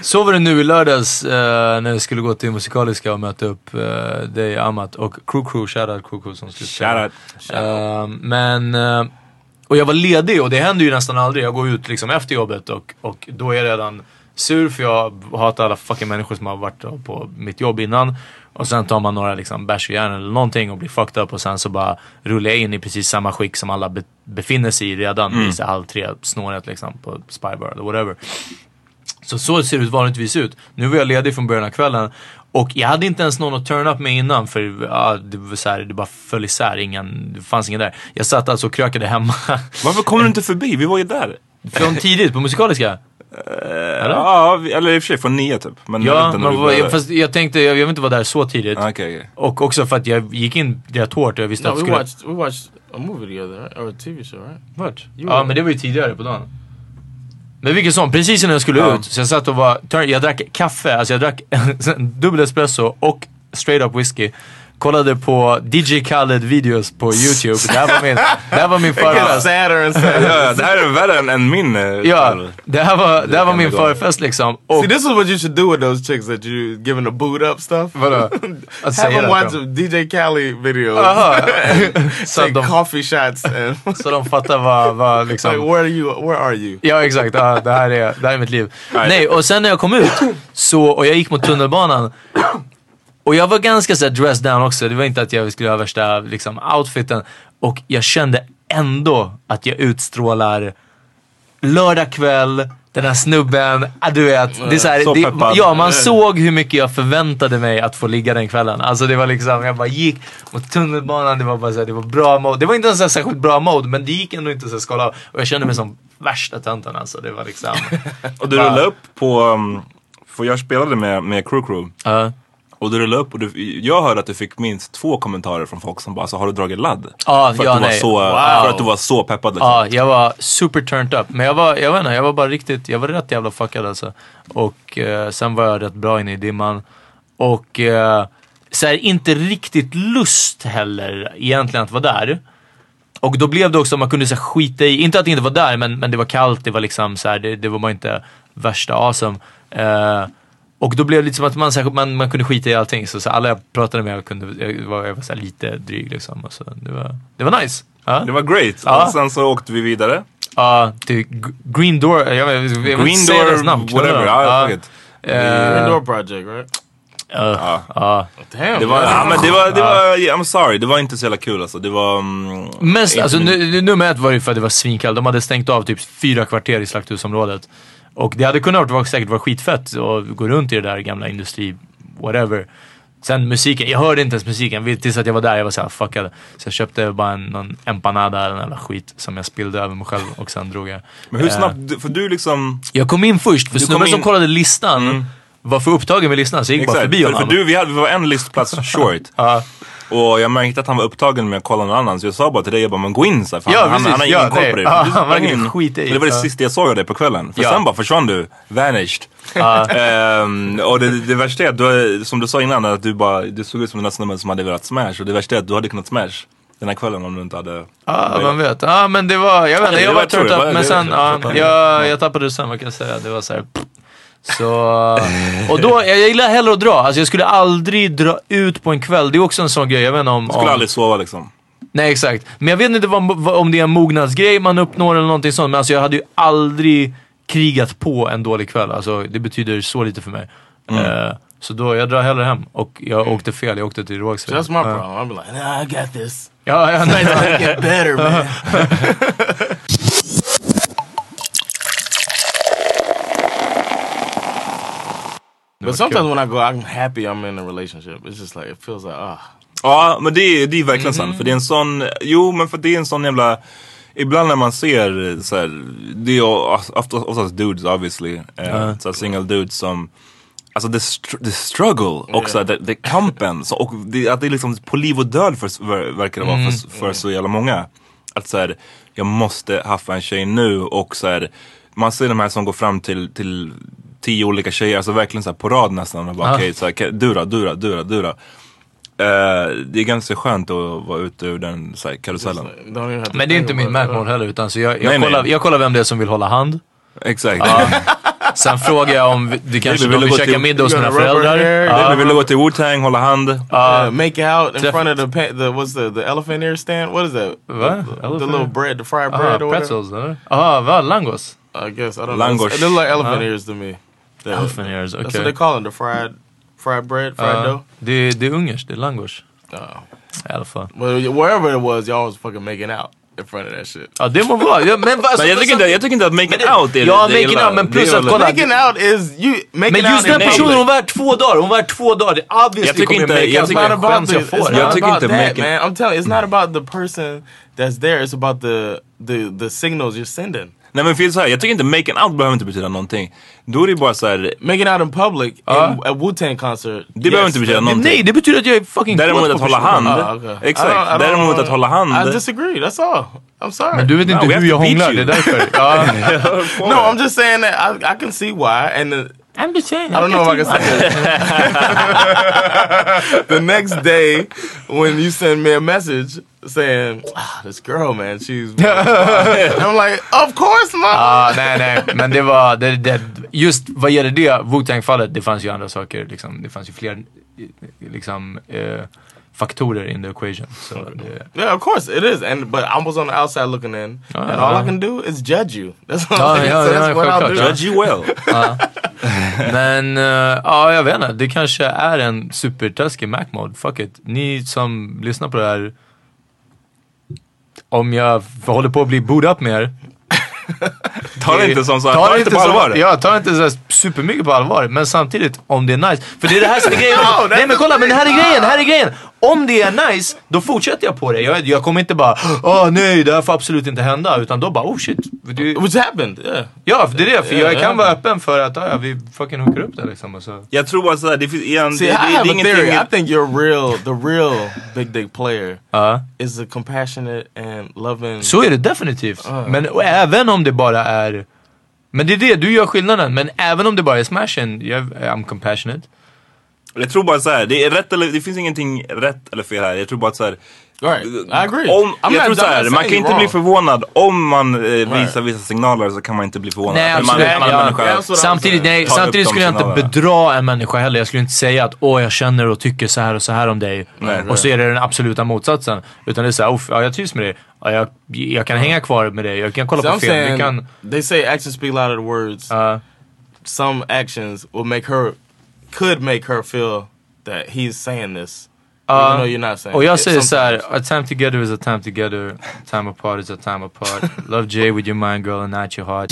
Så var det nu i lördags eh, när vi skulle gå till Musikaliska och möta upp eh, dig Amat och Crew Crew, shoutout Crew Crew som skulle spela. Eh, men, eh, och jag var ledig och det händer ju nästan aldrig. Jag går ut liksom efter jobbet och, och då är jag redan sur för jag hatar alla fucking människor som har varit på mitt jobb innan. Och sen tar man några liksom bärs i järn eller någonting och blir fucked up och sen så bara rullar jag in i precis samma skick som alla be befinner sig i redan Mm. vid halv tre snåret liksom på Spybar eller whatever. Så så ser det vanligtvis ut. Nu var jag ledig från början av kvällen och jag hade inte ens någon att turn up med innan för ja, det, var så här, det bara föll isär. Ingen, det fanns ingen där. Jag satt alltså och krökade hemma. Varför kommer du inte förbi? Vi var ju där. Från tidigt på Musikaliska. Ja, vi- eller i och för sig från nio typ. Men Ja, men började. fast jag tänkte, jag, jag vill inte vara där så tidigt. Ah, Okej, okej. Och också för att jag gick in rätt hårt och jag visste No, att we skulle... watched we watched a movie together, or a TV show, right? You Ja, were- men det var ju tidigare på dagen. Men vilket som, precis innan jag skulle Ja. ut, så jag satt och var, jag drack kaffe, alltså jag drack dubbel espresso och straight up whisky. Kollade på DJ Khaled videos på YouTube. Det här var min, det här var min förfest. Ja, det här är värre än, än min. eh, Ja, det här var, det här var min förfest liksom. Och, See, this is what you should do with those chicks that you giving the boot up stuff. Vadå? Att Have them watch. DJ Khaled videos. Aha. så, de, coffee shots and så de fattar vad, vad liksom... like, where are you? Where are you? Ja exakt, ja, det, här är, det här är mitt liv. Nej, och sen när jag kom ut så, och jag gick mot tunnelbanan och jag var ganska så dressed down också. Det var inte att jag skulle ha värsta liksom, outfiten. Och jag kände ändå att jag utstrålar lördag kväll, den här snubben, ah, du vet. Det är så här, Så det, ja, man såg hur mycket jag förväntade mig att få ligga den kvällen. Alltså det var liksom, jag bara gick mot tunnelbanan, det var bara så här, det var bra mode. Det var inte ens en särskilt bra mode, men det gick ändå inte så att skala av. Och jag kände mig som värsta tönten alltså. Det var liksom... Och du rullade upp på... Um, för jag spelade med, med Crew Crew. Ja. Och du rullade upp och du, jag hörde att du fick minst två kommentarer från folk som bara så har du dragit ladd? Ja, för, ja, att du var nej. så, Wow. för att du var så peppad liksom. Ja, jag var super turned up. Men jag var, jag vet inte, jag var bara riktigt, jag var rätt jävla fuckad alltså. Och eh, sen var jag rätt bra inne i dimman. Och eh, så här, inte riktigt lust heller egentligen att vara där. Och då blev det också att man kunde så här, skita i, inte att det inte var där, men, men det var kallt, det var liksom så här, det, det var bara inte värsta awesome. Eh, och då blev det lite som att man, här, man, man kunde skita i allting. Så, så alla jag pratade med kunde, jag var, jag var så här, lite dryg liksom. Och så, det, var, det var nice. Ja. Det var great. Ja. Och sen så åkte vi vidare. Ja, till G- Green Door. Jag, jag, vill inte Green Door, snabbt. whatever. Ja, fuck it. Green Door Project, right? ja, ja. Damn. Det var, man. ja, men det var, det var, I'm sorry, det var inte så jävla kul alltså. Det var... Mm, Mest, alltså, min- nummer ett var ju för att det var svinkallt. De hade stängt av typ fyra kvarter i slakthusområdet. Och det hade kunnat vara, säkert vara skitfett att gå runt i det där gamla industri, whatever. Sen musiken, jag hörde inte ens musiken. Tills att jag var där, jag var såhär fuckad. Så jag köpte bara en någon empanada eller jävla skit som jag spillde över mig själv och sen drog jag. Men hur Eh, snabbt, för du liksom... Jag kom in först, för Du snubben kom som in- kollade listan var för upptagen med listan så jag gick bara Exakt, förbi för, honom. för du, vi, hade, vi var en listplats short. Ja. Och jag märkte att han var upptagen med att kolla någon annan så jag sa bara till dig, jag bara, men gå in så här, Ja, han, precis. han har Ja, ingen koll nej. på dig. Ja, Du sprang in. skit i. Det var det Ja. sista jag såg av dig på kvällen. För Ja. sen bara försvann du, vanished. Ehm, och det, det värsta är att du, som du sa innan, att du, bara, du såg ut som den där snubben som hade velat smash. Och det värsta är att du hade kunnat smash den här kvällen om du inte hade... Ja, man vet. Ja, men det var, jag vet inte, jag var var- men sen, ja, jag tappade det sen, vad kan jag säga? Det var så här. Så, och då, jag gillar hellre att dra. Alltså jag skulle aldrig dra ut på en kväll. Det är också en sån grej, jag vet inte om... Du skulle om, aldrig sova liksom. Nej exakt. Men jag vet inte vad, vad, om det är en mognadsgrej man uppnår eller någonting sånt. Men alltså jag hade ju aldrig krigat på en dålig kväll. Alltså det betyder så lite för mig. Eh, så då, jag drar hellre hem. Och jag åkte fel, jag åkte till Rågsved. That's my Ja. problem. I'll be like, nah, I got this. Ja, ja, nej, nej. Get better, man. But sometimes when I go, I'm happy I'm in a relationship. It's just like it feels like ah. Ja, men det, är- det är verkligen sant. För det är en sån, jo men för det är en sån jävla, ibland när man ser så här, det är ofta, oftast dudes obviously, uh, så här single dudes som, alltså the, str- the struggle och så här, the, the kampen, så, och det, att det är liksom på liv och död för, ver, verkar det vara för, för så jävla många. Att så här, jag måste haffa en tjej nu och så här, man ser de här som går fram till, till tio olika tjejer, alltså verkligen så här på rad nästan och bara Ja. okej, så här, "Okej, du då, du då, du då, du då. Eh, det är ganska skönt att vara ute ur den så här, karusellen. Men det är inte min. Mac-mode heller. Utan så jag, jag, Nej, nej. kollar, jag kollar vem det är som vill hålla hand. Exakt. Sen frågar jag om vi- du kanske Vill vill käka till- middag hos mina föräldrar. hair? Vill, gå till Wu-Tang, hålla hand? Uh, make out in front of the pa- the what's the the elephant ear stand? What is that? What? The, the little bread, the fried bread or whatever. pretzels eller? Jaha, vad? Langos? I guess I don't Langosh. know. It looks like elephant ears to me. The- Elephant ears, That's what okej. they call them. The fried fried bread, fried Ja, dough. det, det är ungerskt, det är langos. Oh. I alla fall. Well, wherever it was, y'all was fucking making out in front of that shit. Ja det må vara. Ja, men, vad- Men jag tycker inte, jag tycker inte att making det- out är Ja, det making illa. out, men Det plus är att väl- kolla- Making out is you making Men just out den in personen, public. hon var två dagar. Hon var två dagar. Det obviously Jag tycker kommer inte- make jag out. tycker- It's Vad not about skäms the, jag it's får. not Jag tycker about inte that, making- man. I'm telling you, it's not about the person that's there. It's about the the the signals you're sending. Nej men fel så här, jag tycker inte making out behöver inte betyda någonting. Då är det bara så här. Making out in public Ja. in, at Wu Tang concert. Det behöver inte betyda någonting. Nej, det betyder att jag är fucking Däremot att hålla hand. Oh, okay. Exakt. I don't- I don't- Däremot att hålla hand. I disagree. That's all. I'm sorry. Men du vet inte No, hur jag hånglar, det är därför. Ja. no, I'm just saying that I, I can see why. And the, I'm just saying. I don't know if I can say it. the next day, when you send me a message saying, ah, "This girl, man, she's," I'm like, "Of course, mom." Ja, nej, nej. Men det var, det, det, just vad gäller det Wu-Tang-fallet, det fanns ju andra saker. Liksom, det fanns ju fler liksom, eh, faktorer in the equation. Så det, yeah, of course it is. And but I was on the outside looking in, and all I can do is judge you. That's what Ja, I'm ja, so ja, that's what I'll do. Judge you well. Men uh, ja, jag vet inte. Det kanske är en supertaskig Mac-mode. Fuck it. Ni som lyssnar på det här. Om jag håller på att bli boot up med er. Ta det inte som så här, Ta ta det inte på som- allvar. Ja, ta det inte så här supermycket på allvar. Men samtidigt, om det är nice. För det är det här som är grejen. That's Nej men kolla, men det här är grejen, det här är grejen. Om det är nice, då fortsätter jag på det. Jag, jag kommer inte bara, åh nej, det här får absolut inte hända. Utan då bara, oh shit. Det, Which happened, yeah. ja, för det är det. För Ja, jag ja. kan vara öppen för att, ja, ja, vi fucking hookar upp det liksom. Och så. Jag tror bara såhär, det finns igen, See, det, I det, det have är a theory. I think you're real. The real big dick player Ja. is a compassionate and loving. Så är det definitivt. Men och även om det bara är... Men det är det, du gör skillnaden. Men även om det bara är smashen, jag, I'm compassionate. Jag tror bara såhär, det är rätt eller, det finns ingenting rätt eller fel här. Jag tror bara right. I agree. Om, I'm jag tror så här, man kan inte you're bli wrong. förvånad om man eh, visar Right. vissa signaler så kan man inte bli förvånad. Nej, För man, absolut. man är Ja. så- Samtidigt, nej, samtidigt skulle jag inte bedra en människa heller. Jag skulle inte säga att åh, jag känner och tycker så här och så här om dig. Nej. och så är det den absoluta motsatsen. Utan det är såhär, ja, jag trivs med dig. Ja, jag, jag kan hänga kvar med dig. Jag kan kolla So på I'm film. Saying kan... they say actions speak louder than words. ja. Some actions will make her could make her feel that he's saying this, even though you're not saying. It säger såhär, sometimes. a time together is a time together, time apart is a time apart. Love Jay with your mind girl and not your heart.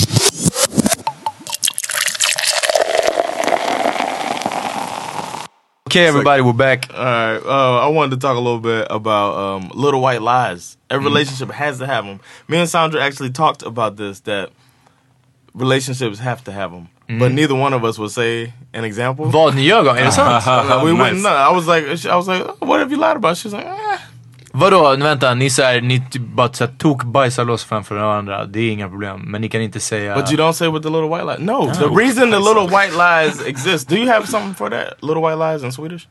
Okay everybody, we're back. All right, uh, I wanted to talk a little bit about um, little white lies. Every relationship has to have them. Me and Sandra actually talked about this that relationships have to have them. But neither one of us would say an example. Vad ni gör gång? Är det sant? Like, we wouldn't know. I was like, I was like, what have you lied about? She was like, eh. Vadå, vänta, ni, så här, ni typ bara så här, tok bajsar loss framför varandra. Det är inga problem. Men ni kan inte säga... But you don't say with the little white lies. No, the reason the little white lies exist. Do you have something for that? Little white lies in Swedish?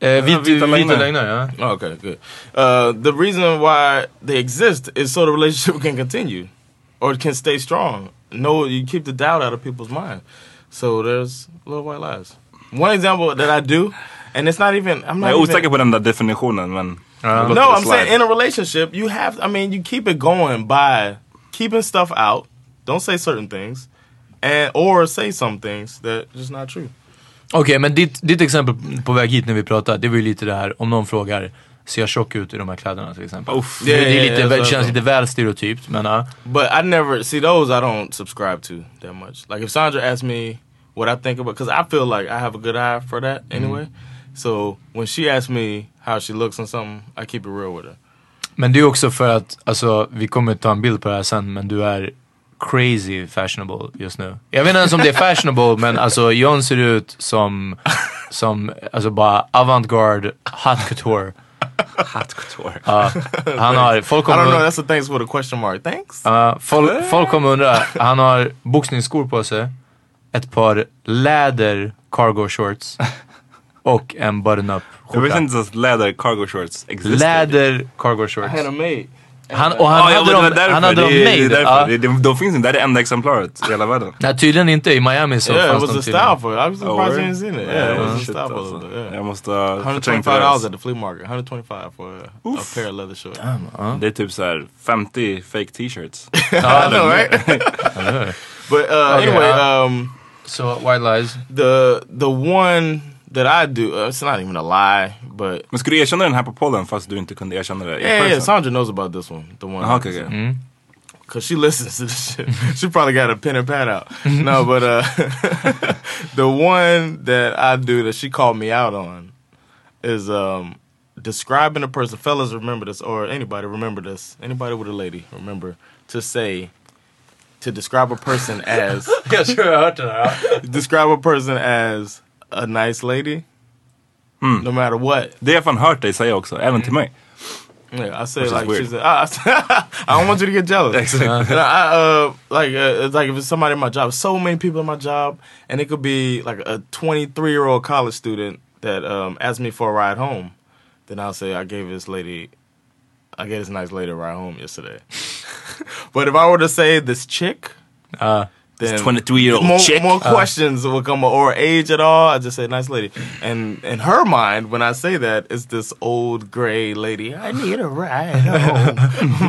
Eh, vit, vita vita lögner. lögner, ja. Oh, Okay, good. Uh, the reason why they exist is so the relationship can continue or it can stay strong. No, you keep the doubt out of people's mind. So there's little white lies. One example that I do, and it's not even. I'm Jag not är even, osäker på den där definitionen men... Ja. Uh-huh. Låt No, I'm slide. saying in a relationship, you have. I mean, you keep it going by keeping stuff out. Don't say certain things, and or say some things that just not true. Okej, men ditt, ditt exempel på väg hit när vi pratade, det var ju lite det här om någon frågar Ser jag tjock ut i de här kläderna till exempel? Uff. det, det, är Yeah, lite, yeah, det känns lite väl stereotypt, men ja. But I never see those. I don't subscribe to that much. Like if Sandra asks me what I think about, because I feel like I have a good eye for that anyway. So when she asks me how she looks and something, I keep it real with her. Men det är också för att, alltså vi kommer ta en bild på det här sen, men du är crazy fashionable just nu. Jag vet inte ens om det är fashionable, men alltså John ser ut som, som alltså bara avantgarde hot couture. Hat couture. Ja, han har, folk I don't know. kommer, That's a thanks with a question mark. Thanks. ja, folk, folk kommer undra, han har boxningsskor på sig, ett par läder cargo shorts och en button-up Jag visste skjorta. inte att läder cargo shorts existed. Läder cargo I shorts. had them made. Han, och han ja, hade dem, därför. han hade det, dem det made. Det, de, de finns inte, det är det enda exemplaret i hela världen. Nej, tydligen inte. I Miami så Yeah, it fanns was de a tydligen. style for it. I was surprised you didn't seen it. Nej, Yeah, it was a shit, style for it. Yeah. Jag måste ha förträngt det 125 dollars at the flea market. 125 for a, a pair of leather shorts. Det är typ så här 50 fake t-shirts. I know, right? but uh, Okay, anyway, uh, um, Så white lies. the the one that I do, uh, it's not even a lie, but Men ska du erkänna den här på podden fast du inte kunde erkänna det yeah, yeah. Sandra knows about this one. The one, Aha, okej, okej. because she listens to this shit. she probably got a pen and pad out. no, but uh, the one that I do that she called me out on is um, describing a person. Fellas, remember this, or anybody remember this. Anybody with a lady, remember to say to describe a person as Jag tror jag har hört det här. describe a person as a nice lady, no matter what. Det har jag fan hört dig säga också, även till mig. Yeah, I say Which like weird. she's. I, I don't want you to get jealous. Exactly. I, uh, like uh, it's like if it's somebody in my job, so many people in my job, and it could be like a 23 year old college student that um, asked me for a ride home. Then I'll say I gave this lady, I gave this nice lady a ride home yesterday. but if I were to say this chick, Ja. Then 23-year-old more, chick. more questions will come or age at all. I just say nice lady, and in her mind, when I say that, it's this old gray lady. I need a ride home,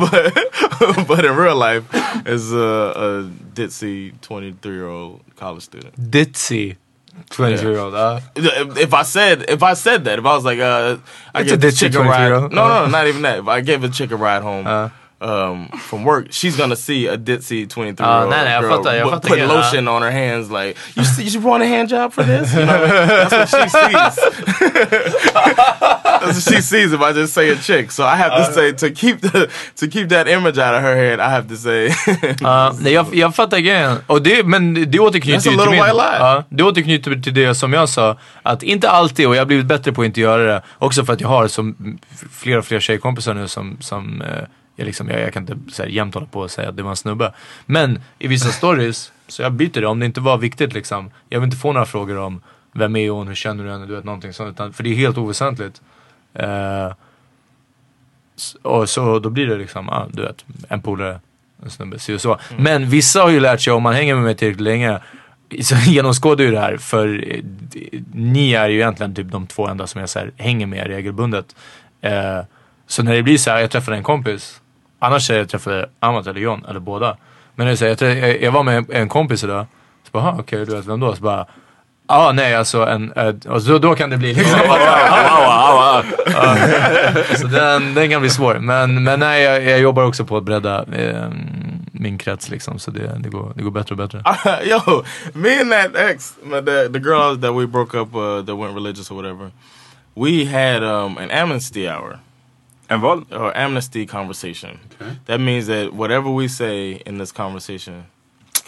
but but in real life, it's a, a ditzy twenty three year old college student. Ditzy. 20 year old. Ja. If I said if I said that if I was like uh I It's a gave the ditzy chick a ride 23-year-old. no no not even that if I gave a chick a ride home Uh. Um, from work she's gonna see a ditzy 23 year old nej, nej, jag girl fattar, jag put- fattar put igen, lotion on her hands like you see, you want a hand job for this you know mean? that's what she sees that's what she sees if I just say a chick so I have to Uh. say to keep the to keep that image out of her head I have to say Ja, nej, jag, jag fattar grejen. Och det, men det återknyter ju till min, ja, Det återknyter till det som jag sa. Att inte alltid, och jag har blivit bättre på att inte göra det. Också för att jag har som fler och fler tjejkompisar nu som, som eh, jag, liksom, jag, jag kan inte så här, jämt hålla på och säga att det var en snubbe. Men i vissa stories, så jag byter det om det inte var viktigt liksom. Jag vill inte få några frågor om vem är hon, hur känner du henne, du vet någonting sånt. Utan, för det är helt oväsentligt. S- och så då blir det liksom, ja, du vet, en polare, en snubbe, si och så. Men vissa har ju lärt sig, om man hänger med mig tillräckligt länge, så genomskådar ju det här. För eh, ni är ju egentligen typ de två enda som jag så här, hänger med regelbundet. Eh, så när det blir så här, jag träffade en kompis. Annars säger jag träffade Amat eller John, eller båda. Men det är så här, jag, jag, jag var med en, kompis idag. Så bara, "Aha, okej, du vet vem då? Så bara, Ja, ah, nej alltså en, eh, och så, då kan det bli liksom. Så den, den kan bli svår. Men, men nej, jag, jag jobbar också på att bredda eh, min krets liksom. Så det, det, går, det går bättre och bättre. Yo, me and that ex, the, the girl that we broke up uh, that went religious or whatever, we had um, an amnesty hour En vad? or amnesty conversation. That means that whatever we say in this conversation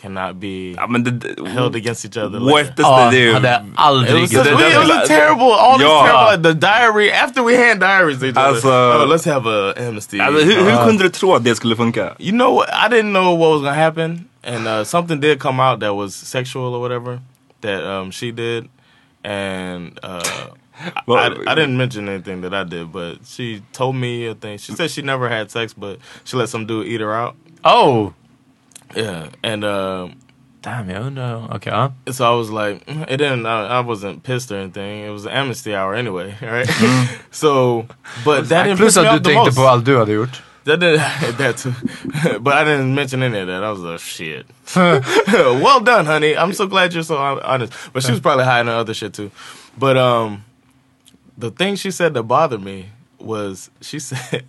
cannot be Ja, men det, held against each other. What like does Ja, det... hade It was, such, det- we, it was a terrible, all these Ja. terrible, like, the diary, after we hand diaries to each other, Alltså- oh, let's have a amnesty. Alltså, hur, hur kunde du tro att det skulle funka? You know what? I didn't know what was gonna happen, and uh, something did come out that was sexual or whatever that um, she did, and uh, Well, I, I didn't mention anything that I did, but she told me a thing. She said she never had sex, but she let some dude eat her out. Oh! Yeah, and uh, Damn, jag no, okay. ja. so I was like, mm, it didn't. I, I wasn't pissed or anything. It was an amnesty hour anyway, right? so, but that didn't Plus piss me att du the tänkte most. på allt du hade gjort. That did that too, but I didn't mention any of that. I was like, shit. well done, honey. I'm so glad you're so honest. But she was probably hiding other shit too. But um, the thing she said that bothered me was she said,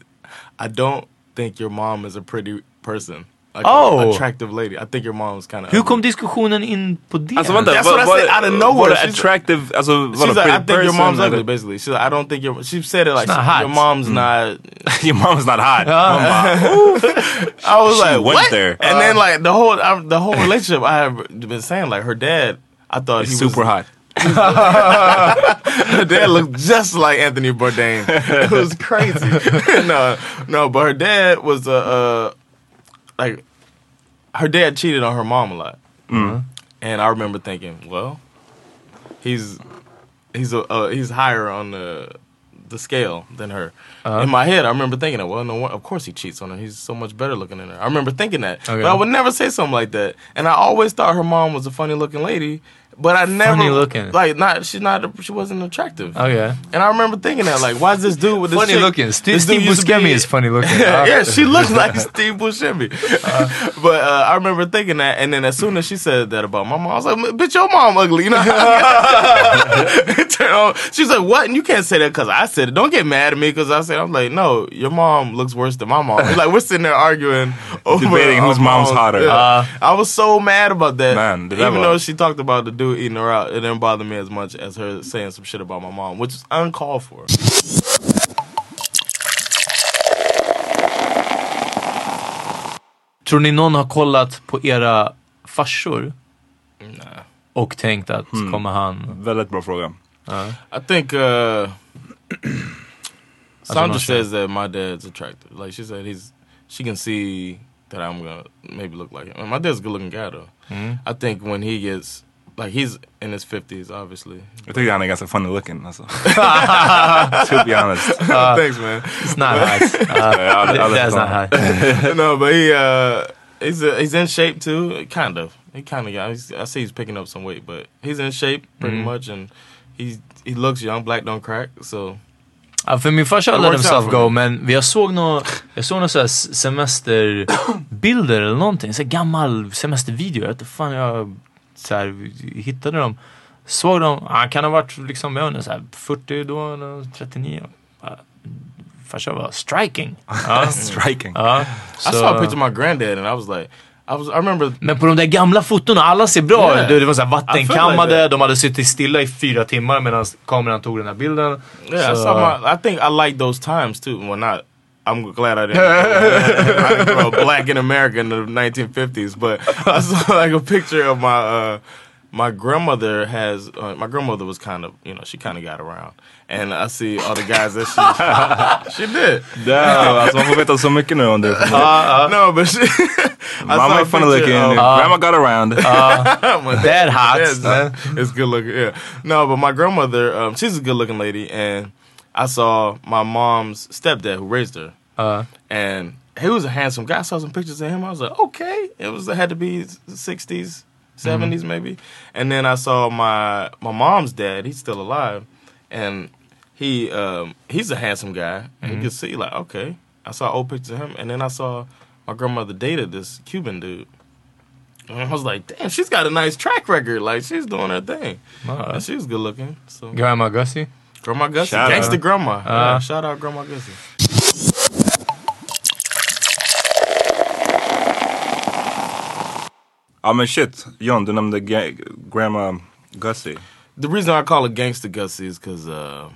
"I don't think your mom is a pretty person." Like Oh. attractive lady. I think your mom's kind of. Hur kom diskussionen in på det? Alltså vänta, That's what I var, said, out of nowhere. Var det She's- attractive, alltså She's vadå, like, I pretty think your mom's ugly, basically. She's like, I don't think your. She said it like not hot. your mom's mm. not. Your mom's not hot. I was She like, went what? there. And then like the whole I, the whole relationship, I have been saying like her dad. I thought he It's was super hot. Her dad looked just like Anthony Bourdain. It was crazy. no, no, but her dad was a uh, like her dad cheated on her mom a lot, and I remember thinking, well, he's he's a uh, he's higher on the the scale than her. In my head, I remember thinking that. Well, no, of course he cheats on her. He's so much better looking than her. I remember thinking that, Okay. but I would never say something like that. And I always thought her mom was a funny looking lady, but I never Funny looking. like not she's not she wasn't attractive. Oh yeah. And I remember thinking that, like, why is this dude with this Funny chick- looking. Steve, this Steve used Buscemi be- is funny looking. yeah, she looks like Steve Buscemi. but uh, I remember thinking that, and then as soon as she said that about my mom, I was like, "Bitch, your mom ugly." You know? She's like, "What?" And you can't say that because I said it. Don't get mad at me because I said. I'm like, "No, your mom looks worse than my mom." like we're sitting there arguing, over Debating whose mom's hotter. Yeah. I was so mad about that. Man, det där even var- though she talked about the dude eating her out, it didn't bother me as much as her saying some shit about my mom, which is uncalled for. Tror ni någon har kollat på era farsor? Och tänkt att kommer han... Väldigt bra fråga. I think uh Sandra sure. says that my dad's attractive. Like she said he's she can see that I'm gonna maybe look like him. And my dad's a good looking guy though. I think when he gets like he's in his fifties obviously. Jag tycker han är ganska funny looking alltså. to be honest. Thanks man. It's not hot. Uh, Ja, det- ja, det är that's not hot. no, but he uh he's uh, he's in shape too, kind of. He kind of got. He's, I see he's picking up some weight, but he's in shape pretty much, and he he looks young. Black don't crack, so Ja, för min farsa It let works himself out for go, me. men jag såg nå, jag såg några så här s- semesterbilder eller någonting. Så här gammal semestervideo. Jag vet inte fan jag så här, hittade dem. Såg dem, han kan ha varit liksom, jag inte, så här 40 då, eller 39. Ja, Farsa var striking. Ja, Striking. ja, I så- saw a picture of my granddad, and I was like, I was I remember Men på de där gamla fotona, alla ser bra ut. Yeah. Det, det var så I vattenkammade, like de hade suttit stilla i fyra timmar medan kameran tog den här bilden. Yeah, I Så- saw my. I think I like those times too. Well, not. I'm glad I didn't. I didn't grow black in America in the 1950s, but I saw like a picture of my. Uh, my grandmother has. Uh, my grandmother was kind of, you know, she kind of got around, and I see all the guys that she she did. Damn, alltså man får veta så mycket nu om det. No, but she. I Mamma saw är a funny looking. of- Grandma got around. My That hot, Yes, man. it's good looking. Yeah. No, but my grandmother, um, she's a good looking lady, and I saw my mom's stepdad who raised her, Uh, and he was a handsome guy. I saw some pictures of him. I was like, okay, it was it had to be sixties, 70s maybe. And then I saw my my mom's dad. He's still alive, and he um, he's a handsome guy, and you could see like okay. I saw old pictures of him, and then I saw my grandmother dated this Cuban dude. And I was like, damn, she's got a nice track record. Like she's doing her thing. And she was good looking. So Grandma Gussie. Grandma Gussie, Shout gangsta out. grandma. yeah, shout out Grandma Gussie. Ja men shit, John du nämnde ga- Grandma Gussie. The reason I call her gangsta Gussie is because uh,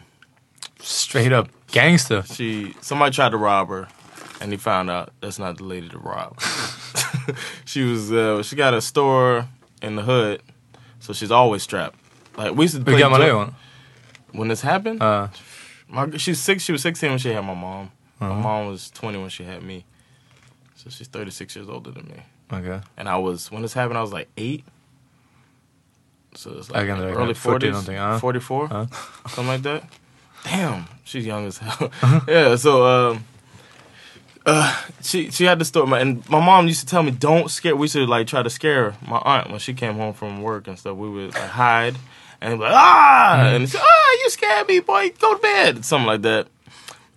Straight up gangster. she somebody tried to rob her, and he found out that's not the lady to rob. she was uh, she got a store in the hood, so she's always strapped. Like we used to play gammal är jo- hon? When this happened. Uh, My, she's six. She was sixteen when she had my mom. My Uh-huh. mom was twenty when she had me. So she's thirty six years older than me. okay. And I was when this happened, I was like eight. So it's like reckon early forties, någonting, ja. forty four, Ja. something like that. Damn, she's young as hell. Uh-huh. yeah. So um, uh, she she had the store, my, and my mom used to tell me, "Don't scare." We used to like try to scare my aunt when she came home from work and stuff. We would like, hide and like, ah, Mm-hmm. and ah, you scared me, boy. Go to bed, something like that.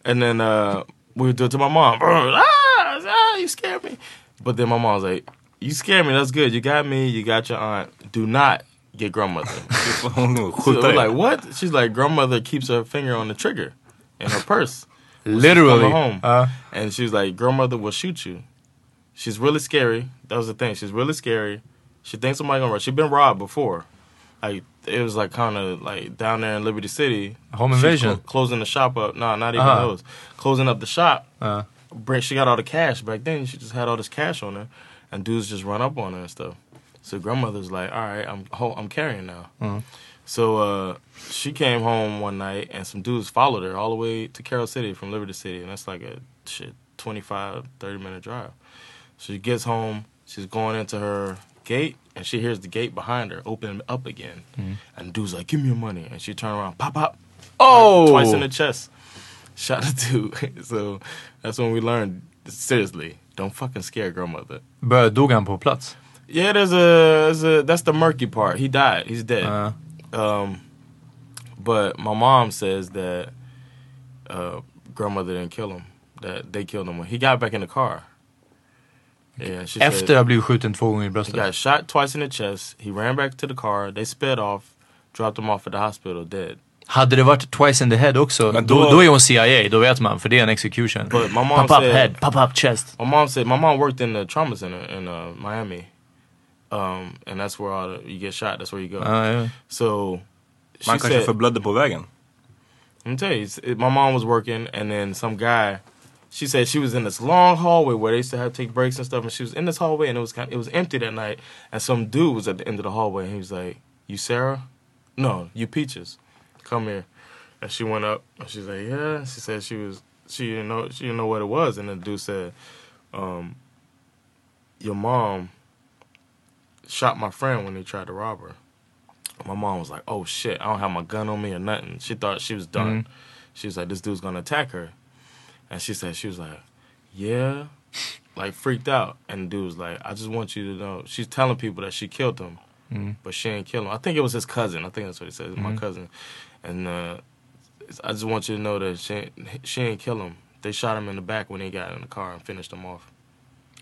And then uh, we would do it to my mom. Ah, ah, you scared me. But then my mom was like, "You scared me. That's good. You got me. You got your aunt. Do not get grandmother." So skjuter we're like, what? She's like, grandmother keeps her finger on the trigger in her purse. Literally. home. Uh, And she's like, grandmother will shoot you. She's really scary. That was the thing. She's really scary. She thinks somebody gonna rob. She's been robbed before. Like it was like kind of like down there in Liberty City. Home invasion. clo- closing the shop up. No, not even Uh-huh. those. Closing up the shop. uh, Bring- She got all the cash back then. She just had all this cash on her, and dudes just run up on her and stuff. So grandmother's like, "All right, I'm ho- I'm carrying now." Mhm. So uh, she came home one night, and some dudes followed her all the way to Carroll City from Liberty City, and that's like a shit 25, 30 minute drive. So she gets home, she's going into her gate, and she hears the gate behind her open up again, and dude's like, "Give me your money," and she turned around, pop pop, Oh! twice in the chest, shot the dude. so that's when we learned seriously, don't fucking scare grandmother. But dog han på plats? Yeah, there's a, there's a that's the murky part. He died. He's dead. Uh, Um, but my mom says that uh, grandmother didn't kill him. That they killed him when he got back in the car. Yeah, she efter said att ha blivit skjuten två gånger i he bröstet. got shot twice in the chest. He ran back to the car. They sped off, dropped him off at the hospital dead. Hade det varit twice in the head också, Men då, då- då är hon CIA, då vet man. För det är en execution. But my mom pop up said- head, pop up chest. My mom said my mom worked in the trauma center in uh, Miami, um, and that's where all the, you get shot. That's where you go. Ja, ja. So Man kanske said, förblödde på vägen. Let me tell you, it, my mom was working, and then some guy. She said she was in this long hallway where they used to have to take breaks and stuff, and she was in this hallway, and it was kind of, it was empty that night. And some dude was at the end of the hallway, and he was like, "You Sarah? No, you Peaches. Come here." And she went up, and she's like, "Yeah." She said she was she didn't know she didn't know what it was, and the dude said, um, "Your mom shot my friend when he tried to rob her." My mom was like, "Oh shit, I don't have my gun on me or nothing." She thought she was done. She was like, "This dude's gonna attack her," and she said she was like, "Yeah," like freaked out. And the dude was like, "I just want you to know." She's telling people that she killed him, but she didn't kill him. I think it was his cousin. I think that's what he said. It's My cousin, and uh, I just want you to know that she ain't- she didn't kill him. They shot him in the back when he got in the car and finished him off.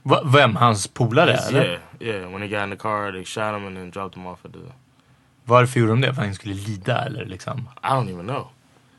Va, vem? Hans polare eller? Yeah, yeah. When he got in the car, they shot him and then dropped him off at the. Varför gjorde de det? För att han skulle lida eller liksom? I don't even know.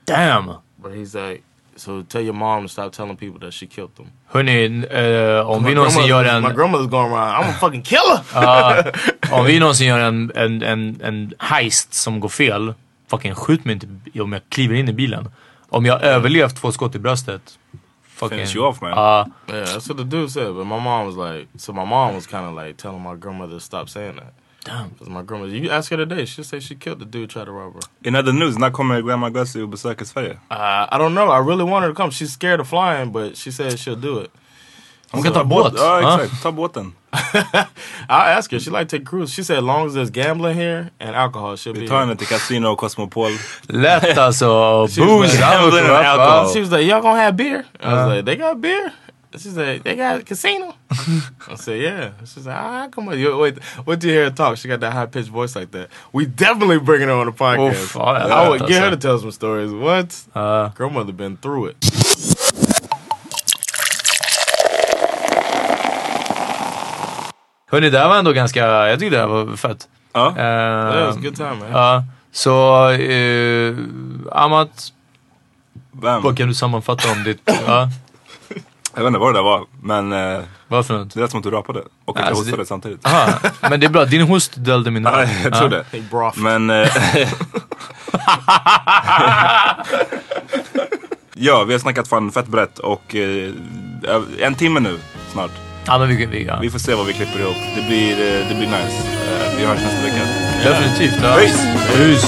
Damn! But he's like, so tell your mom to stop telling people that she killed them. Hörni, eh, om vi någonsin gör en... My grandmother's going around, I'm a fucking killer! Ja, om vi någonsin gör en, en, en, en heist som går fel, fucking skjut mig inte om jag kliver in i bilen. Om jag överlevt två skott i bröstet, fucking... Finish you off, man. Ja, Yeah, that's what the dude said. But my mom was like, so my mom was kind of like telling my grandmother to stop saying that. Damn. Because my grandma, you ask her today, she'll say she killed the dude who tried to rob her. In other news, när kommer Grandma Gussie och besöka Sverige? Uh, I don't know. I really want her to come. She's scared of flying, but she said she'll do it. Hon kan ta båt. Ja, Ja. exakt. Ta båten. I'll ask her. She like to take cruise. She said as long as there's gambling here and alcohol, she'll be Vi tar henne till Casino och Cosmopol. Lätt alltså. She was Booze, like, gambling and alcohol. She was like, y'all gonna have beer? I was like, they got beer? She said, they got casino? I said, yeah. She's like, ah, come on. You, wait, wait till you hear her talk. She got that high pitched voice like that. We definitely bringing her on the podcast. Oof, jag I vet, would get her to tell some stories. What? Ja. Grandmother been through it. Hörni, det här var ändå ganska, jag tyckte det här var fett. Ja. That was a good time, man. Ja, så eh, Amat, vad kan du sammanfatta om ditt... ja, Jag vet inte vad det där var. Men eh, vad för något? det lät som att du rapade. Och att jag Alltså, hostade det- samtidigt. Aha, men det är bra, din host döljde min Ja, jag tror det. Hey, broth. Men... Eh, ja, vi har snackat fan fett brett och eh, en timme nu snart. Ja, men vi, vi, ja. Vi får se vad vi klipper ihop. Det blir, eh, det blir nice. Eh, Vi hörs nästa vecka. Definitivt. Ja. Peace. Peace.